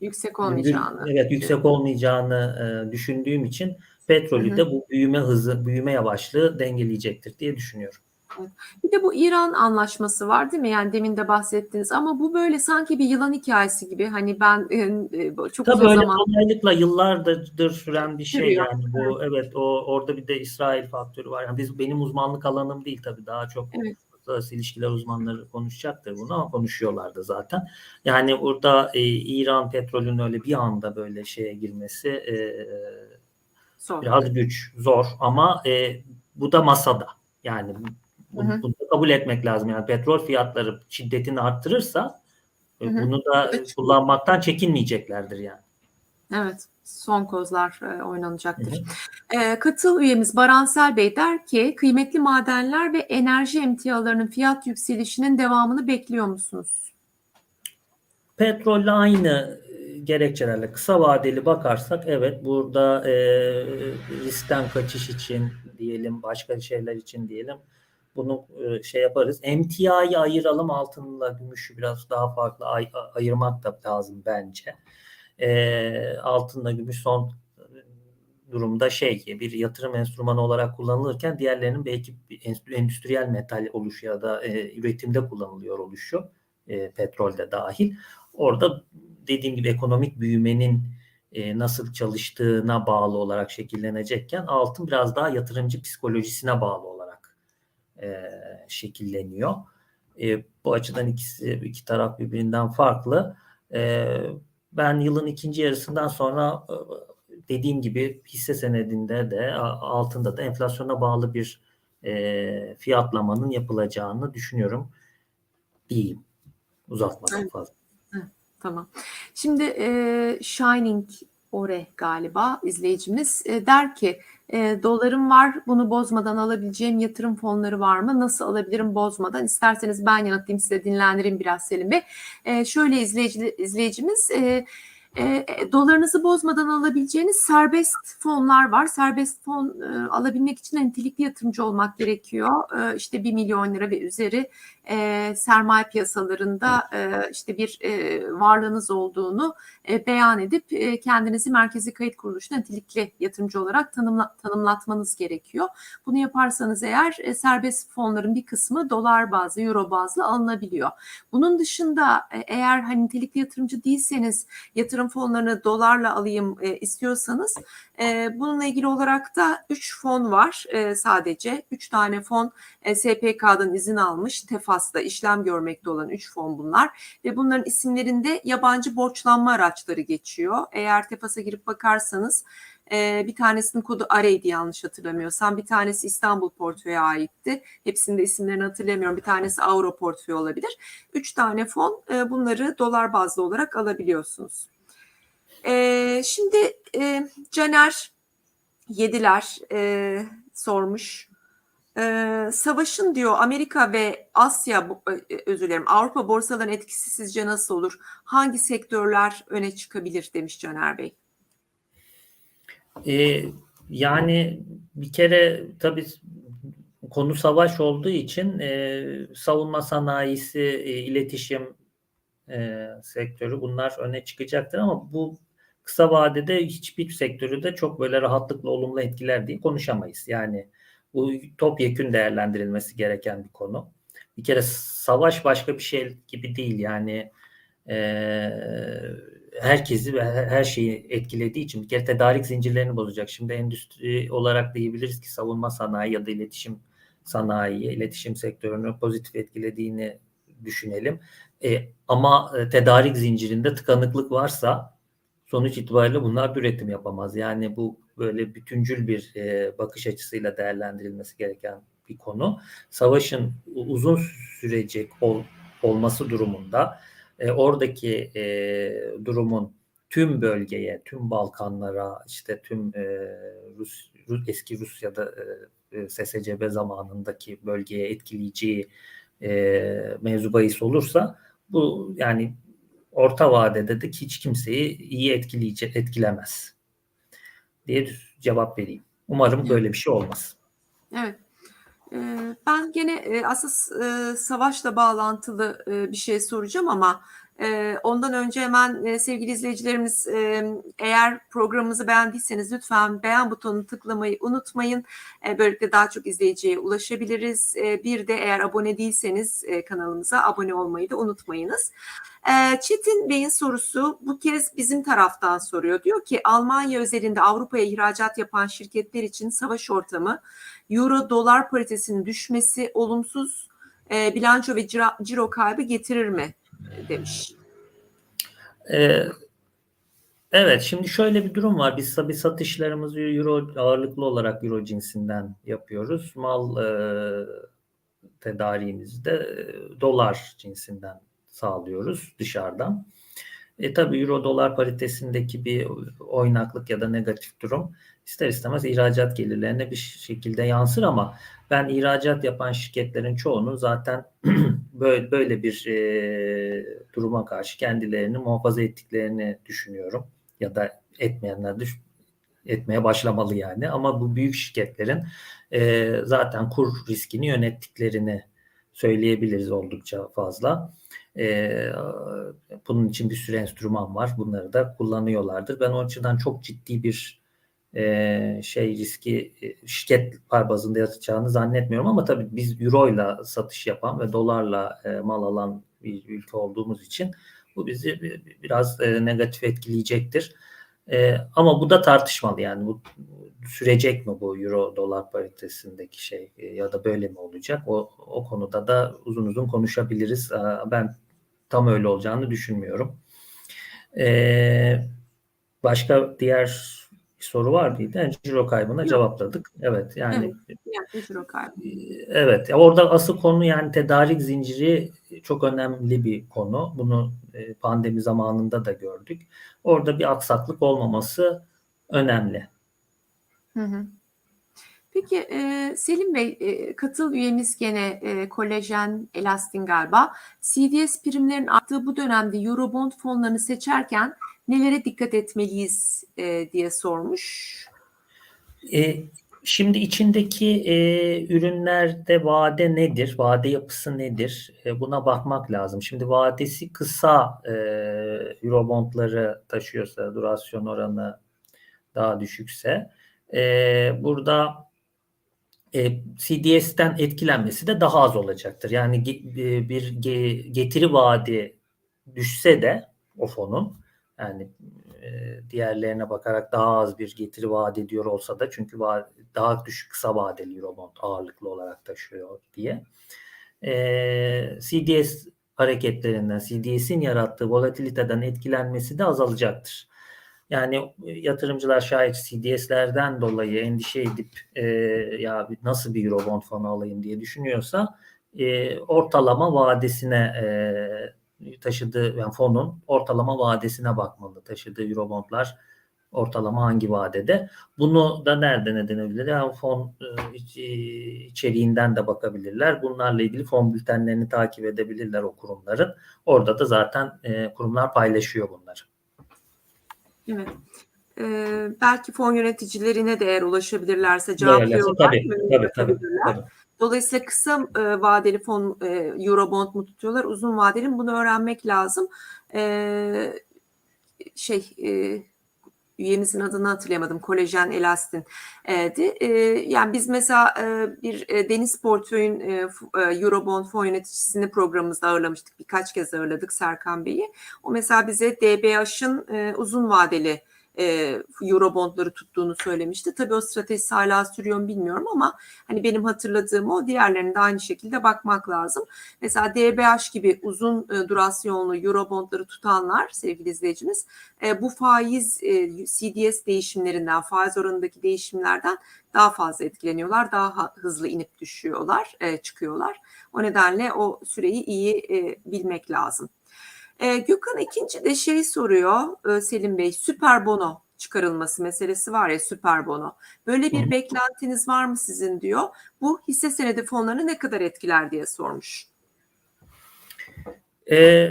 yüksek olmayacağını. Evet, yüksek olmayacağını e, düşündüğüm için petrolü de bu büyüme hızı, büyüme yavaşlığı dengeleyecektir diye düşünüyorum. Bir de bu İran anlaşması var değil mi? Yani demin de bahsettiniz ama bu böyle sanki bir yılan hikayesi gibi. Hani ben e, çok Tabii uzun zaman kolaylıkla yıllardır süren bir şey Sürüyor. yani bu evet o orada bir de İsrail faktörü var. Yani biz benim uzmanlık alanım değil tabii daha çok Evet. Uluslararası ilişkiler uzmanları konuşacaktır bunu ama konuşuyorlardı zaten. Yani orada e, İran petrolün öyle bir anda böyle şeye girmesi e, zor. biraz güç, zor ama e, bu da masada. Yani bunu, Hı hı. bunu kabul etmek lazım. Yani petrol fiyatları şiddetini arttırırsa e, Hı hı. bunu da Evet. kullanmaktan çekinmeyeceklerdir yani. Evet, son kozlar e, oynanacaktır. E, katıl üyemiz Baransel Bey der ki kıymetli madenler ve enerji emtialarının fiyat yükselişinin devamını bekliyor musunuz? Petrolle aynı gerekçelerle kısa vadeli bakarsak evet burada e, riskten kaçış için diyelim başka şeyler için diyelim bunu e, şey yaparız. Emtiayı ayıralım altınla gümüşü biraz daha farklı ay- ayırmak da lazım bence. E, altınla gümüş son durumda şey bir yatırım enstrümanı olarak kullanılırken diğerlerinin belki endüstriyel metal oluşu ya da e, üretimde kullanılıyor oluşu e, petrolde dahil. Orada dediğim gibi ekonomik büyümenin e, nasıl çalıştığına bağlı olarak şekillenecekken altın biraz daha yatırımcı psikolojisine bağlı olarak e, şekilleniyor. E, bu açıdan ikisi iki taraf birbirinden farklı. E, ben yılın ikinci yarısından sonra e, dediğim gibi hisse senedinde de altında da enflasyona bağlı bir e, fiyatlamanın yapılacağını düşünüyorum. Diyeyim. Uzatmadan Evet. fazla. Tamam. Şimdi e, Shining Ore galiba izleyicimiz e, der ki e, dolarım var bunu bozmadan alabileceğim yatırım fonları var mı? Nasıl alabilirim bozmadan? İsterseniz ben yanıtlayayım size dinlendireyim biraz Selim Bey. E, şöyle izleyici, izleyicimiz e, E, dolarınızı bozmadan alabileceğiniz serbest fonlar var. Serbest fon e, alabilmek için nitelikli yatırımcı olmak gerekiyor. E, işte 1 milyon lira ve üzeri e, sermaye piyasalarında e, işte bir e, varlığınız olduğunu e, beyan edip e, kendinizi merkezi kayıt kuruluşuna nitelikli yatırımcı olarak tanımla, tanımlatmanız gerekiyor. Bunu yaparsanız eğer e, serbest fonların bir kısmı dolar bazlı, euro bazlı alınabiliyor. Bunun dışında e, eğer hani nitelikli yatırımcı değilseniz yatırım fonlarını dolarla alayım e, istiyorsanız e, bununla ilgili olarak da 3 fon var e, sadece. 3 tane fon e, SPK'dan izin almış. Tefas'ta işlem görmekte olan 3 fon bunlar ve bunların isimlerinde yabancı borçlanma araçları geçiyor. Eğer Tefas'a girip bakarsanız e, bir tanesinin kodu Arey'di yanlış hatırlamıyorsam. Bir tanesi İstanbul portföye aitti. Hepsinde isimlerini hatırlamıyorum. Bir tanesi Avro portföy olabilir. Üç tane fon e, bunları dolar bazlı olarak alabiliyorsunuz. E, şimdi Caner Yediler sormuş. E, savaşın diyor Amerika ve Asya e, özür dilerim Avrupa borsalarının etkisi sizce nasıl olur? Hangi sektörler öne çıkabilir demiş Caner Bey. E, yani bir kere tabii konu savaş olduğu için e, savunma sanayisi, e, iletişim e, sektörü bunlar öne çıkacaktır ama bu kısa vadede hiçbir sektörü de çok böyle rahatlıkla olumlu etkiler diye konuşamayız. Yani bu topyekün değerlendirilmesi gereken bir konu. Bir kere savaş başka bir şey gibi değil yani e, herkesi ve her şeyi etkilediği için bir kere tedarik zincirlerini bozacak. Şimdi endüstri olarak diyebiliriz ki savunma sanayi ya da iletişim sanayi, iletişim sektörünü pozitif etkilediğini düşünelim. E, ama tedarik zincirinde tıkanıklık varsa sonuç itibariyle bunlar üretim yapamaz. Yani bu böyle bütüncül bir e, bakış açısıyla değerlendirilmesi gereken bir konu. Savaşın uzun sürecek ol, olması durumunda e, oradaki e, durumun tüm bölgeye, tüm Balkanlara, işte tüm e, Rus, Rus eski Rusya'da e, SSCB zamanındaki bölgeye etkileyeceği e, mevzu olursa bu yani orta vadede de hiç kimseyi iyi etkileyecek etkilemez diye cevap vereyim. Umarım böyle bir şey olmaz. Evet. Ben gene aslında savaşla bağlantılı bir şey soracağım ama ondan önce hemen sevgili izleyicilerimiz eğer programımızı beğendiyseniz lütfen beğen butonunu tıklamayı unutmayın. Böylelikle daha çok izleyiciye ulaşabiliriz. Bir de eğer abone değilseniz kanalımıza abone olmayı da unutmayınız. Çetin Bey'in sorusu bu kez bizim taraftan soruyor. Diyor ki Almanya özelinde Avrupa'ya ihracat yapan şirketler için savaş ortamı Euro dolar paritesinin düşmesi olumsuz bilanço ve ciro, ciro kaybı getirir mi demiş. Ee, evet şimdi şöyle bir durum var. Biz tabii satışlarımızı euro ağırlıklı olarak euro cinsinden yapıyoruz. Mal e, e, dolar cinsinden sağlıyoruz dışarıdan. E tabi euro dolar paritesindeki bir oynaklık ya da negatif durum ister istemez ihracat gelirlerine bir şekilde yansır ama ben ihracat yapan şirketlerin çoğunun zaten (clears throat) böyle böyle bir e, duruma karşı kendilerini muhafaza ettiklerini düşünüyorum ya da etmeyenler de etmeye başlamalı yani ama bu büyük şirketlerin e, zaten kur riskini yönettiklerini söyleyebiliriz oldukça fazla. E, bunun için bir sürü enstrüman var. Bunları da kullanıyorlardır. Ben o açıdan çok ciddi bir e, şey riski e, şirket par bazında yatacağını zannetmiyorum ama tabii biz euro ile satış yapan ve dolarla e, mal alan bir ülke olduğumuz için bu bizi biraz e, negatif etkileyecektir. E, ama bu da tartışmalı yani bu sürecek mi bu euro dolar paritesindeki şey e, ya da böyle mi olacak? O, o konuda da uzun uzun konuşabiliriz. E, ben tam öyle olacağını düşünmüyorum. E, başka diğer bir soru var mıydı? Yani ciro kaybına Yok. cevapladık. Evet yani evet, ciro kaybı. Evet orada asıl konu yani tedarik zinciri çok önemli bir konu. Bunu pandemi zamanında da gördük. Orada bir aksaklık olmaması önemli. Hı hı. Peki e, Selim Bey e, katıl üyemiz gene e, kolajen, elastin galiba. CDS primlerin arttığı bu dönemde Eurobond fonlarını seçerken nelere dikkat etmeliyiz e, diye sormuş. E, şimdi içindeki e, ürünlerde vade nedir? Vade yapısı nedir? E, buna bakmak lazım. Şimdi vadesi kısa e, Eurobondları taşıyorsa, durasyon oranı daha düşükse e, burada e, CDS'ten etkilenmesi de daha az olacaktır. Yani e, bir ge- getiri vaadi düşse de o fonun yani e, diğerlerine bakarak daha az bir getiri vaat ediyor olsa da çünkü va- daha düşük kısa vadeli Eurobond ağırlıklı olarak taşıyor diye. E, CDS hareketlerinden, CDS'in yarattığı volatiliteden etkilenmesi de azalacaktır. Yani yatırımcılar şayet CDS'lerden dolayı endişe edip e, ya nasıl bir Eurobond fonu alayım diye düşünüyorsa e, ortalama vadesine e, taşıdığı yani fonun ortalama vadesine bakmalı. Taşıdığı Eurobondlar ortalama hangi vadede? Bunu da nereden edinebilir? Yani fon e, e, içeriğinden de bakabilirler. Bunlarla ilgili fon bültenlerini takip edebilirler o kurumların. Orada da zaten e, kurumlar paylaşıyor bunları. Evet. Ee, belki fon yöneticilerine de eğer ulaşabilirlerse Değerlense cevaplıyorlar. tabii, tabii, tabii, yapabilirler. tabii. Dolayısıyla kısa e, vadeli fon e, Eurobond mu tutuyorlar, uzun vadeli mi bunu öğrenmek lazım. E, şey e, üyemizin adını hatırlayamadım. Kolajen Elastin e. E, yani biz mesela e, bir e, Deniz Portföy'ün e, e, Eurobond fon yöneticisini programımızda ağırlamıştık. Birkaç kez ağırladık Serkan Bey'i. O mesela bize DBH'ın e, uzun vadeli e, Eurobondları tuttuğunu söylemişti. Tabii o stratejisi hala sürüyor mu bilmiyorum ama hani benim hatırladığım o diğerlerine de aynı şekilde bakmak lazım. Mesela DBH gibi uzun e, durasyonlu Eurobondları tutanlar sevgili izleyicimiz e, bu faiz e, CDS değişimlerinden, faiz oranındaki değişimlerden daha fazla etkileniyorlar. Daha ha- hızlı inip düşüyorlar, e, çıkıyorlar. O nedenle o süreyi iyi e, bilmek lazım. E, Gökhan ikinci de şey soruyor e, Selim Bey, süper bono çıkarılması meselesi var ya süper bono. Böyle bir Hı. beklentiniz var mı sizin diyor. Bu hisse senedi fonlarını ne kadar etkiler diye sormuş. Ee,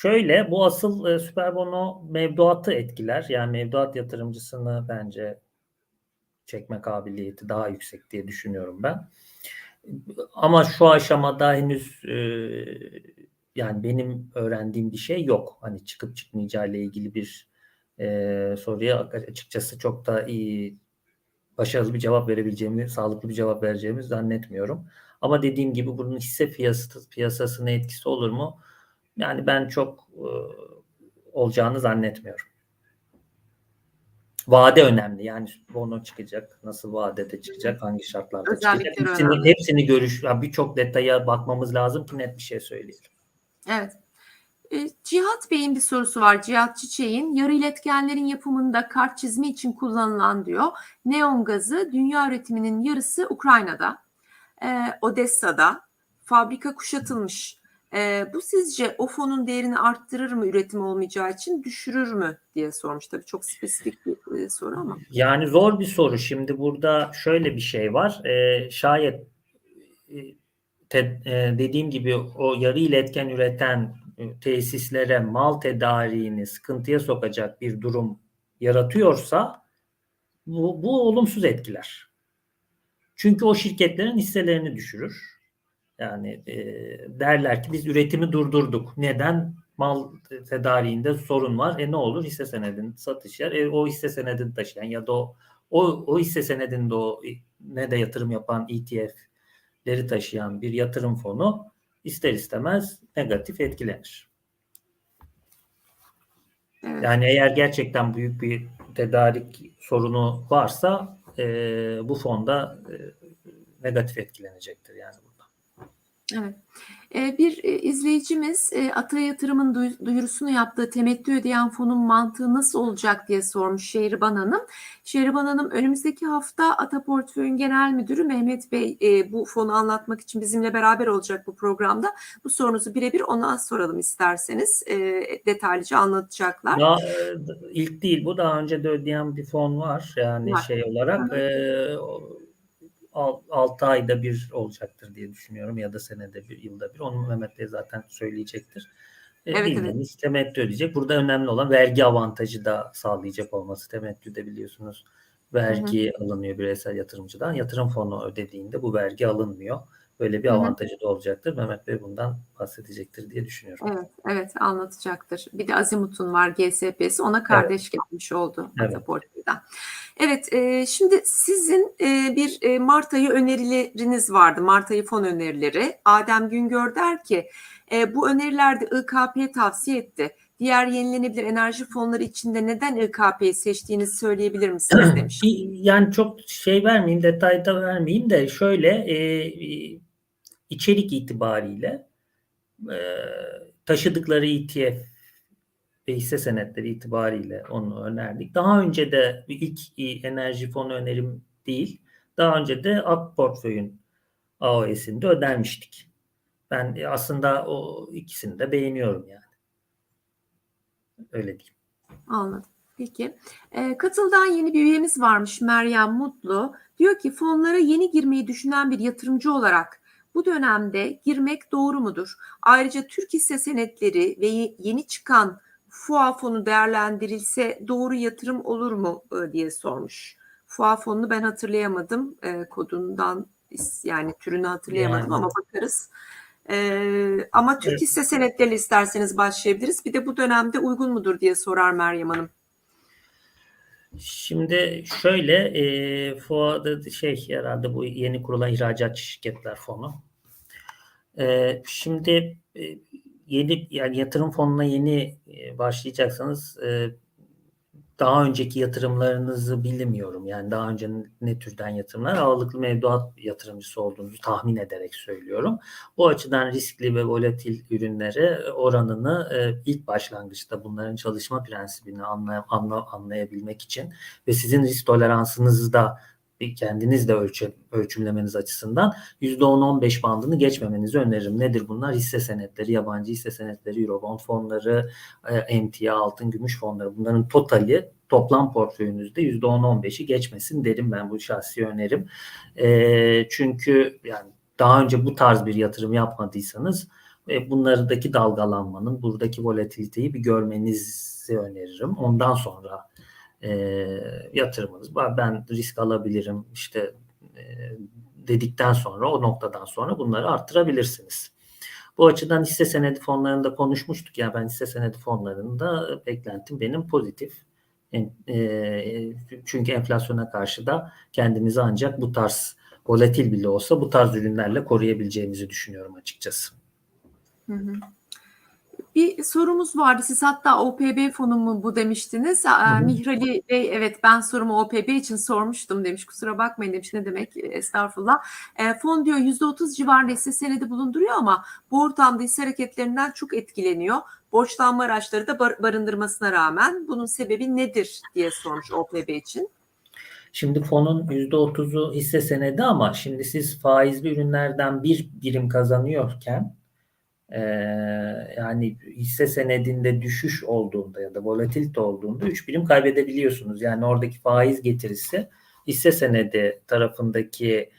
şöyle bu asıl e, süper bono mevduatı etkiler. Yani mevduat yatırımcısını bence çekme kabiliyeti daha yüksek diye düşünüyorum ben. Ama şu aşamada henüz e, yani benim öğrendiğim bir şey yok. Hani çıkıp çıkmayacağı ile ilgili bir e, soruya açıkçası çok da iyi başarılı bir cevap verebileceğimi, sağlıklı bir cevap vereceğimi zannetmiyorum. Ama dediğim gibi bunun hisse piyasası, piyasasına etkisi olur mu? Yani ben çok e, olacağını zannetmiyorum. Vade önemli. Yani bono çıkacak, nasıl vadede çıkacak, hangi şartlarda çıkacak. Özellikleri Hepsini, önemli. hepsini görüş, birçok detaya bakmamız lazım ki net bir şey söyleyelim. Evet. E, Cihat Bey'in bir sorusu var. Cihat Çiçek'in yarı iletkenlerin yapımında kart çizme için kullanılan diyor. Neon gazı dünya üretiminin yarısı Ukrayna'da, e, Odessa'da. Fabrika kuşatılmış. E, bu sizce o fonun değerini arttırır mı üretim olmayacağı için düşürür mü diye sormuş. Tabii çok spesifik bir e, soru ama. Yani zor bir soru. Şimdi burada şöyle bir şey var. Ee, şayet e, te- e, dediğim gibi o yarı iletken üreten e, tesislere mal tedariğini sıkıntıya sokacak bir durum yaratıyorsa bu, bu olumsuz etkiler. Çünkü o şirketlerin hisselerini düşürür. Yani e, derler ki biz üretimi durdurduk. Neden? Mal tedariğinde sorun var. E ne olur? Hisse senedinin satış yer. E, o hisse senedini taşıyan ya da o, o, o hisse senedinde o ne de yatırım yapan ETF'leri taşıyan bir yatırım fonu ister istemez negatif etkilenir. Evet. Yani eğer gerçekten büyük bir tedarik sorunu varsa e, bu fonda e, negatif etkilenecektir yani burada. Evet. Ee, Bir e, izleyicimiz e, Ata Yatırım'ın duy- duyurusunu yaptığı temettü ödeyen fonun mantığı nasıl olacak diye sormuş Şehriban Hanım. Şehriban Hanım önümüzdeki hafta Ata Portföy'ün genel müdürü Mehmet Bey e, bu fonu anlatmak için bizimle beraber olacak bu programda. Bu sorunuzu birebir ona soralım isterseniz. Detaylıca anlatacaklar. Daha, ilk değil bu daha önce de ödeyen bir fon var yani Var. şey olarak hı. e, 6 ayda bir olacaktır diye düşünüyorum ya da senede bir yılda bir onu Mehmet Bey zaten söyleyecektir. E, Evet, bildiğiniz temettü ödeyecek. Burada önemli olan vergi avantajı da sağlayacak olması. Temettüde biliyorsunuz vergi alınıyor bireysel yatırımcıdan. Yatırım fonu ödediğinde bu vergi alınmıyor. Böyle bir avantajı da olacaktır. Mehmet Bey bundan bahsedecektir diye düşünüyorum. Evet, evet anlatacaktır. Bir de Azimut'un var GSP'si ona kardeş gelmiş oldu Evet. Evet, e, şimdi sizin e, bir e, Mart ayı önerileriniz vardı. Mart ayı fon önerileri. Adem Güngör der ki e, bu önerilerde İKP tavsiye etti. Diğer yenilenebilir enerji fonları içinde neden İKP'yi seçtiğinizi söyleyebilir misiniz (clears throat) demiş. Yani çok şey vermeyeyim, detayda vermeyeyim de şöyle e, içerik itibariyle e, taşıdıkları ETF ve hisse senetleri itibariyle onu önerdik. Daha önce de ilk e, enerji fonu önerim değil. Daha önce de AK Portföy'ün AOS'inde önermiştik. Ben e, aslında o ikisini de beğeniyorum yani. Öyle diyeyim. Anladım. Peki. E, katıldan yeni bir üyemiz varmış Meryem Mutlu. Diyor ki fonlara yeni girmeyi düşünen bir yatırımcı olarak bu dönemde girmek doğru mudur? Ayrıca Türk hisse senetleri ve ye- yeni çıkan FUA fonu değerlendirilse doğru yatırım olur mu e, diye sormuş. FUA fonunu ben hatırlayamadım. E, kodundan yani türünü hatırlayamadım Yani. ama bakarız. E, ama Türk Evet. hisse senetleri isterseniz başlayabiliriz. Bir de bu dönemde uygun mudur diye sorar Meryem Hanım. Şimdi şöyle e, FOA'da şey herhalde bu yeni kurulan ihracatçı şirketler fonu. E, şimdi e, yeni yani yatırım fonuna yeni e, başlayacaksanız e, daha önceki yatırımlarınızı bilmiyorum. Yani daha önce ne türden yatırımlar ağırlıklı mevduat yatırımcısı olduğunuzu tahmin ederek söylüyorum. Bu açıdan riskli ve volatil ürünlere oranını e, ilk başlangıçta bunların çalışma prensibini anlay- anla- anlayabilmek için ve sizin risk toleransınızı da kendiniz de ölçü, ölçümlemeniz açısından %10-15 bandını geçmemenizi öneririm. Nedir bunlar? Hisse senetleri, yabancı hisse senetleri, Eurobond fonları, emtia, altın, gümüş fonları. Bunların totali toplam portföyünüzde %10-15'i geçmesin derim ben bu şahsi önerim. E, çünkü yani daha önce bu tarz bir yatırım yapmadıysanız e, bunlardaki dalgalanmanın, buradaki volatiliteyi bir görmenizi öneririm. Ondan sonra e, yatırımınız. Ben risk alabilirim işte e, dedikten sonra o noktadan sonra bunları arttırabilirsiniz. Bu açıdan hisse senedi fonlarında konuşmuştuk ya ben hisse senedi fonlarında beklentim benim pozitif. E, çünkü enflasyona karşı da kendimizi ancak bu tarz volatil bile olsa bu tarz ürünlerle koruyabileceğimizi düşünüyorum açıkçası. Hı hı. Bir sorumuz vardı. Siz hatta OPB fonu mu bu demiştiniz. Mihrali Bey evet ben sorumu OPB için sormuştum demiş. Kusura bakmayın demiş. Ne demek? Estağfurullah. E, fon diyor %30 civarında hisse senedi bulunduruyor ama bu ortamda hisse hareketlerinden çok etkileniyor. Borçlanma araçları da bar- barındırmasına rağmen bunun sebebi nedir diye sormuş OPB için. Şimdi fonun %30'u hisse senedi ama şimdi siz faizli ürünlerden bir birim kazanıyorken e, yani hisse senedinde düşüş olduğunda ya da volatilite olduğunda 3 birim kaybedebiliyorsunuz. Yani oradaki faiz getirisi hisse senedi tarafındaki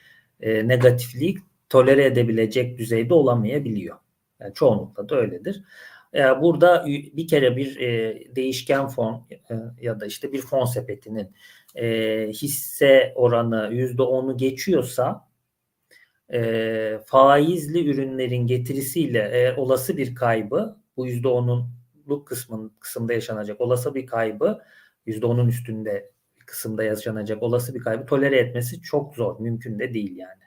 e, negatifliği tolere edebilecek düzeyde olamayabiliyor. Yani çoğunlukla da öyledir. E, burada bir kere bir e, değişken fon e, ya da işte bir fon sepetinin e, hisse oranı %10'u geçiyorsa e, faizli ürünlerin getirisiyle e, olası bir kaybı bu %10'luk kısmın kısımda yaşanacak olası bir kaybı %10'un üstünde bir kısımda yaşanacak olası bir kaybı tolere etmesi çok zor. Mümkün de değil yani.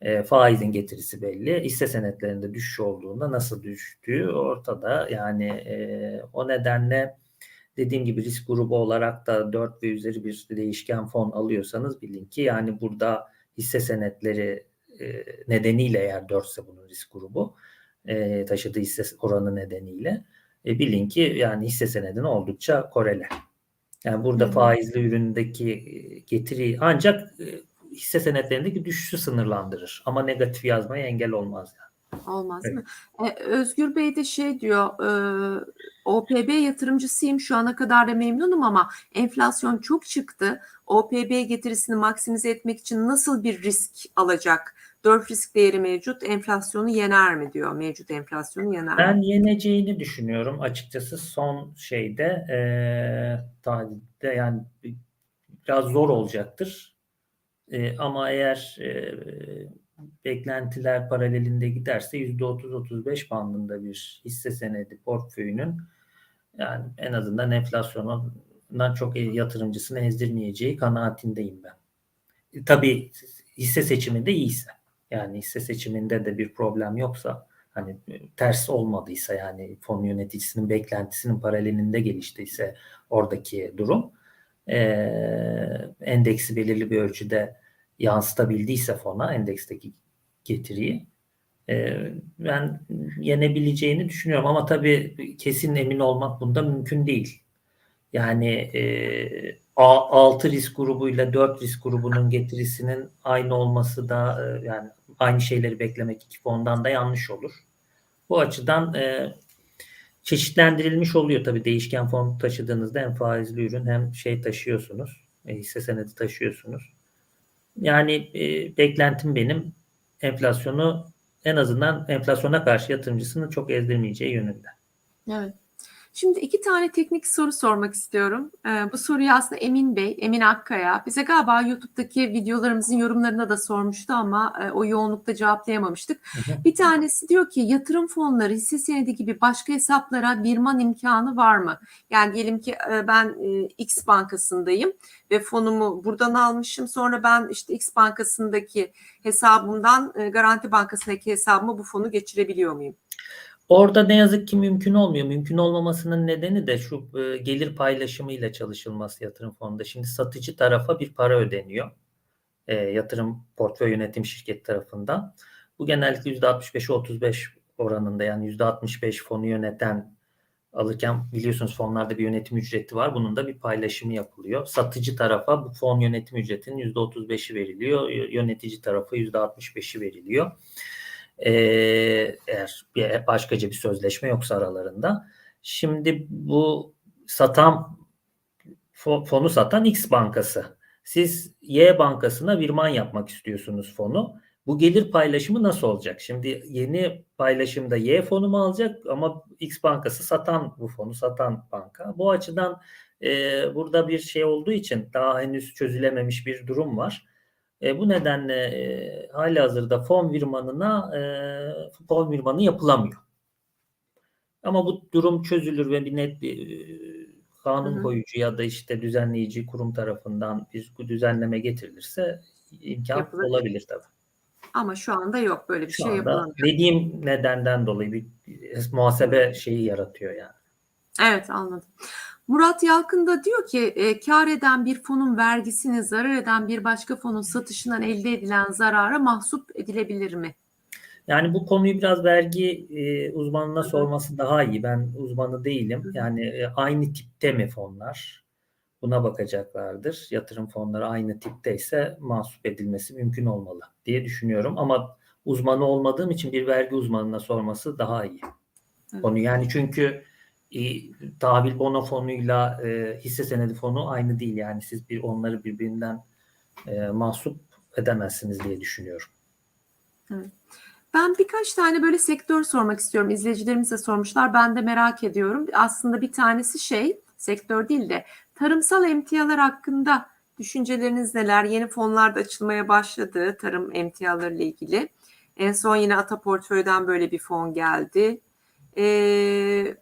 E, faizin getirisi belli. Hisse senetlerinde düşüş olduğunda nasıl düştüğü ortada. Yani e, o nedenle dediğim gibi risk grubu olarak da 4 ve üzeri bir değişken fon alıyorsanız bilin ki yani burada hisse senetleri e, nedeniyle eğer 4 ise bunun risk grubu e, taşıdığı hisse oranı nedeniyle e, bilin ki yani hisse senedine oldukça korele. Yani burada faizli üründeki getiri ancak hisse senetlerindeki düşüşü sınırlandırır ama negatif yazmaya engel olmaz yani. Olmaz değil mi? E, Özgür Bey de şey diyor, e, OPB yatırımcısıyım şu ana kadar da memnunum ama enflasyon çok çıktı. OPB getirisini maksimize etmek için nasıl bir risk alacak? Dört risk değeri mevcut, enflasyonu yener mi diyor, mevcut enflasyonu yener mi? Ben yeneceğini düşünüyorum açıkçası son şeyde eee tahlilde yani biraz zor olacaktır. Eee, ama eğer eee, beklentiler paralelinde giderse %30-35 bandında bir hisse senedi portföyünün yani en azından enflasyondan çok yatırımcısını ezdirmeyeceği kanaatindeyim ben. E, tabii hisse seçimi de iyiyse yani hisse seçiminde de bir problem yoksa hani ters olmadıysa yani fon yöneticisinin beklentisinin paralelinde geliştiyse oradaki durum e, endeksi belirli bir ölçüde yansıtabildiyse fona endeksteki getiriyi e, ben yenebileceğini düşünüyorum ama tabii kesin emin olmak bunda mümkün değil. Yani e, 6 risk grubuyla 4 risk grubunun getirisinin aynı olması da e, yani aynı şeyleri beklemek iki fondan da yanlış olur. Bu açıdan e, çeşitlendirilmiş oluyor tabii değişken fon taşıdığınızda hem faizli ürün hem şey taşıyorsunuz. E, hisse senedi taşıyorsunuz. Yani e, beklentim benim enflasyonu en azından enflasyona karşı yatırımcısını çok ezdirmeyeceği yönünde. Evet. Şimdi iki tane teknik soru sormak istiyorum. Ee, bu soruyu aslında Emin Bey, Emin Akkaya bize galiba YouTube'daki videolarımızın yorumlarına da sormuştu ama e, o yoğunlukta cevaplayamamıştık. Bir tanesi diyor ki yatırım fonları hisse senedi gibi başka hesaplara birman imkanı var mı? Yani diyelim ki e, ben e, X bankasındayım ve fonumu buradan almışım. Sonra ben işte X bankasındaki hesabımdan e, Garanti Bankası'ndaki hesabıma bu fonu geçirebiliyor muyum? Orada ne yazık ki mümkün olmuyor. Mümkün olmamasının nedeni de şu e, gelir paylaşımıyla çalışılması yatırım fonunda. Şimdi satıcı tarafa bir para ödeniyor. E, yatırım portföy yönetim şirketi tarafından. Bu genellikle %65'e 35 oranında yani %65 fonu yöneten alırken biliyorsunuz fonlarda bir yönetim ücreti var. Bunun da bir paylaşımı yapılıyor. Satıcı tarafa bu fon yönetim ücretinin %35'i veriliyor. Yönetici tarafa %65'i veriliyor. Ee, eğer bir başkaca bir sözleşme yoksa aralarında. Şimdi bu satan fonu satan X bankası. Siz Y bankasına virman yapmak istiyorsunuz fonu. Bu gelir paylaşımı nasıl olacak? Şimdi yeni paylaşımda Y fonu mu alacak ama X bankası satan bu fonu satan banka. Bu açıdan e, burada bir şey olduğu için daha henüz çözülememiş bir durum var. E, bu nedenle e, hali hazırda fon virmanına e, fon virmanı yapılamıyor. Ama bu durum çözülür ve bir net bir e, kanun koyucu ya da işte düzenleyici kurum tarafından bir düzenleme getirilirse imkan Yapılır. olabilir tabii. Ama şu anda yok böyle bir şu şey yapılamıyor. Dediğim nedenden dolayı bir muhasebe şeyi yaratıyor yani. Evet anladım. Murat Yalkın da diyor ki e, kar eden bir fonun vergisini zarar eden bir başka fonun satışından elde edilen zarara mahsup edilebilir mi? Yani bu konuyu biraz vergi e, uzmanına sorması daha iyi. Ben uzmanı değilim. Yani e, aynı tipte mi fonlar? Buna bakacaklardır. Yatırım fonları aynı tipte ise mahsup edilmesi mümkün olmalı diye düşünüyorum. Ama uzmanı olmadığım için bir vergi uzmanına sorması daha iyi. Evet. Konu yani çünkü tahvil bono fonuyla e, hisse senedi fonu aynı değil. Yani siz bir onları birbirinden e, mahsup edemezsiniz diye düşünüyorum. Ben birkaç tane böyle sektör sormak istiyorum. İzleyicilerimiz de sormuşlar. Ben de merak ediyorum. Aslında bir tanesi şey, sektör değil de tarımsal emtialar hakkında düşünceleriniz neler? Yeni fonlar da açılmaya başladı tarım emtiaları ile ilgili. En son yine Ata Portföy'den böyle bir fon geldi. Ee,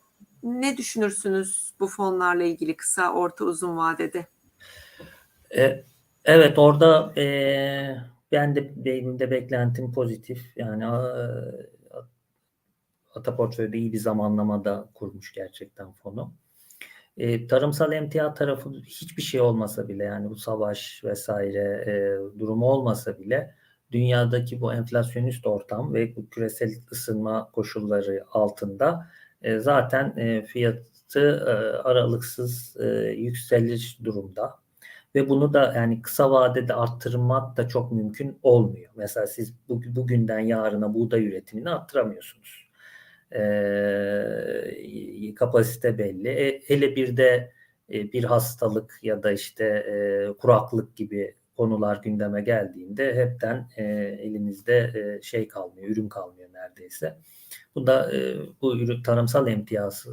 ne düşünürsünüz bu fonlarla ilgili kısa, orta, uzun vadede? E, evet orada e, ben de benim de beklentim pozitif. Yani Ata Portföy'de iyi bir zamanlamada kurmuş gerçekten fonu. E, tarımsal emtia tarafı hiçbir şey olmasa bile yani bu savaş vesaire e, durumu olmasa bile dünyadaki bu enflasyonist ortam ve bu küresel ısınma koşulları altında e, zaten e, fiyatı e, aralıksız e, yükselir durumda. ve bunu da yani kısa vadede arttırmak da çok mümkün olmuyor. Mesela siz bu, bugünden yarına buğday üretimini arttıramıyorsunuz. Ee, kapasite belli. E, hele bir de e, bir hastalık ya da işte e, kuraklık gibi konular gündeme geldiğinde hepten e, elinizde e, şey kalmıyor, ürün kalmıyor neredeyse. Bu da e, bu ürün tarımsal emtiyaz e,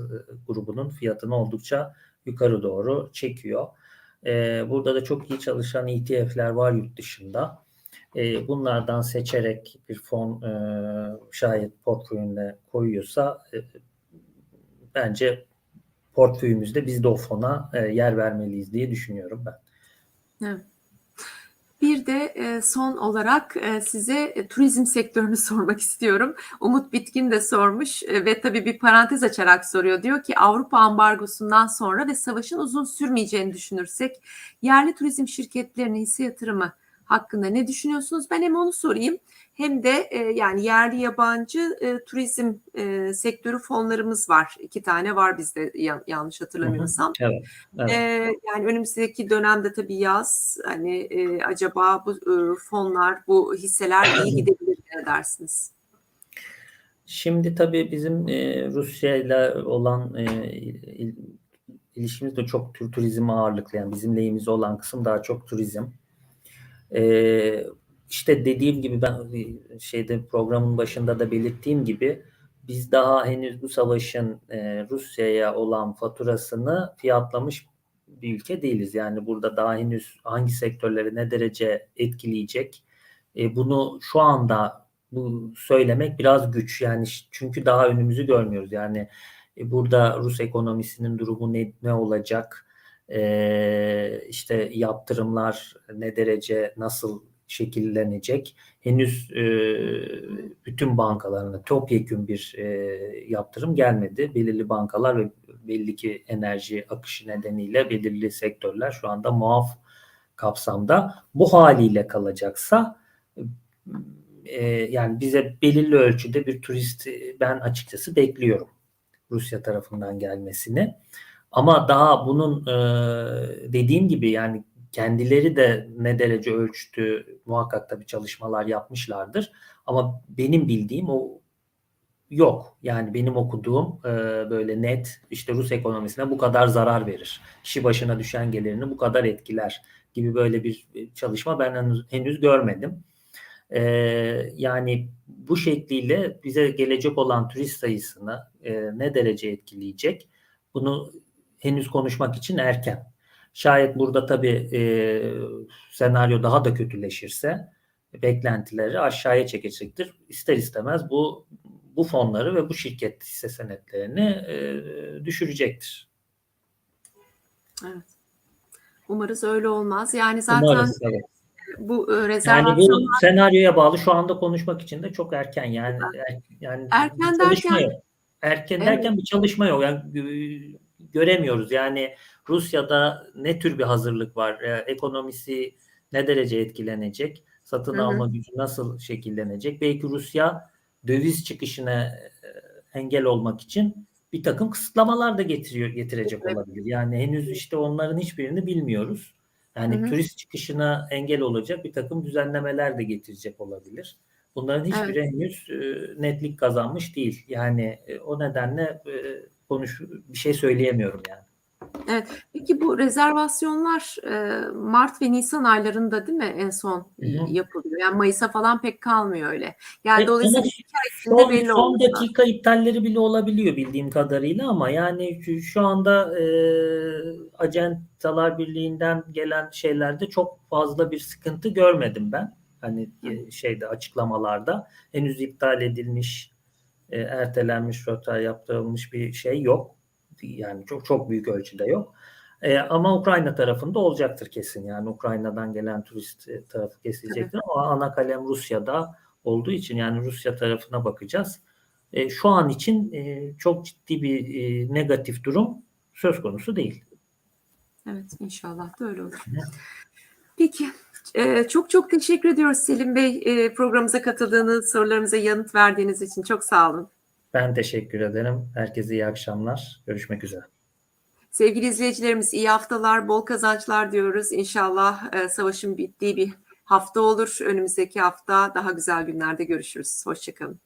grubunun fiyatını oldukça yukarı doğru çekiyor. E, burada da çok iyi çalışan ETF'ler var yurt dışında. E, bunlardan seçerek bir fon e, şayet portföyüne koyuyorsa e, bence portföyümüzde biz de o fona e, yer vermeliyiz diye düşünüyorum ben. Evet. Bir de e, son olarak e, size e, turizm sektörünü (laughs) sormak istiyorum. Umut Bitkin de sormuş ve tabii bir parantez açarak soruyor. Diyor ki Avrupa ambargosundan sonra ve savaşın uzun sürmeyeceğini düşünürsek yerli turizm şirketlerine hisse yatırımı hakkında ne düşünüyorsunuz? Ben hem onu sorayım hem de e, yani yerli yabancı e, turizm e, sektörü fonlarımız var. İki tane var bizde ya, yanlış hatırlamıyorsam. Evet, evet. E, yani önümüzdeki dönemde tabii yaz hani e, acaba bu e, fonlar bu hisseler iyi gidebilir ne dersiniz? Şimdi tabii bizim e, Rusya ile olan e, il, ilişkimiz de çok tur, turizm ağırlıklı. Yani bizim lehimize olan kısım daha çok turizm. E, işte dediğim gibi ben şeyde programın başında da belirttiğim gibi biz daha henüz bu savaşın e, Rusya'ya olan faturasını fiyatlamış bir ülke değiliz. Yani burada daha henüz hangi sektörleri ne derece etkileyecek e, bunu şu anda bu söylemek biraz güç. Yani çünkü daha önümüzü görmüyoruz. Yani e, burada Rus ekonomisinin durumu ne, ne olacak? E, işte yaptırımlar ne derece nasıl şekillenecek. Henüz e, bütün bankalarına topyekün bir e, yaptırım gelmedi. Belirli bankalar ve belli ki enerji akışı nedeniyle belirli sektörler şu anda muaf kapsamda. Bu haliyle kalacaksa e, yani bize belirli ölçüde bir turist ben açıkçası bekliyorum Rusya tarafından gelmesini. Ama daha bunun e, dediğim gibi yani kendileri de ne derece ölçtü muhakkak tabii çalışmalar yapmışlardır. Ama benim bildiğim o yok. Yani benim okuduğum e, böyle net işte Rus ekonomisine bu kadar zarar verir. Kişi başına düşen gelirini bu kadar etkiler gibi böyle bir çalışma ben henüz, henüz görmedim. E, yani bu şekliyle bize gelecek olan turist sayısını e, ne derece etkileyecek bunu henüz konuşmak için erken. Şayet burada tabii e, senaryo daha da kötüleşirse beklentileri aşağıya çekecektir. İster istemez bu bu fonları ve bu şirket hisse senetlerini e, düşürecektir. Evet. Umarız öyle olmaz. Yani zaten Umarız, evet. bu e, rezervasyonlar... Yani bu senaryoya bağlı şu anda konuşmak için de çok erken. Yani er, yani erken derken. Erken evet. derken bir çalışma yok. Yani göremiyoruz. Yani Rusya'da ne tür bir hazırlık var? E, ekonomisi ne derece etkilenecek? Satın hı hı. alma gücü nasıl şekillenecek? Belki Rusya döviz çıkışına e, engel olmak için bir takım kısıtlamalar da getiriyor getirecek evet. olabilir. Yani henüz işte onların hiçbirini bilmiyoruz. Yani hı hı. turist çıkışına engel olacak bir takım düzenlemeler de getirecek olabilir. Bunların hiçbiri evet. henüz e, netlik kazanmış değil. Yani e, o nedenle e, konuş bir şey söyleyemiyorum yani. Evet. Peki bu rezervasyonlar e, Mart ve Nisan aylarında değil mi en son Hı-hı. yapılıyor? Yani Mayıs'a falan pek kalmıyor öyle. Yani e, dolayısıyla iki ay içinde son, belli son dakika iptalleri bile olabiliyor bildiğim kadarıyla ama yani şu, şu anda e, Acentalar Birliği'nden gelen şeylerde çok fazla bir sıkıntı görmedim ben. Hani e, şeyde açıklamalarda henüz iptal edilmiş, e, ertelenmiş, rota yaptırılmış bir şey yok yani çok çok büyük ölçüde yok. E, ama Ukrayna tarafında olacaktır kesin. Yani Ukrayna'dan gelen turist tarafı kesilecektir evet. ama ana kalem Rusya'da olduğu için yani Rusya tarafına bakacağız. E, şu an için e, çok ciddi bir e, negatif durum söz konusu değil. Evet inşallah da öyle olur. Evet. Peki ee, çok çok teşekkür ediyoruz Selim Bey e, programımıza katıldığınız, sorularımıza yanıt verdiğiniz için çok sağ olun. Ben teşekkür ederim. Herkese iyi akşamlar. Görüşmek üzere. Sevgili izleyicilerimiz iyi haftalar, bol kazançlar diyoruz. İnşallah e, savaşın bittiği bir hafta olur. Önümüzdeki hafta daha güzel günlerde görüşürüz. Hoşçakalın.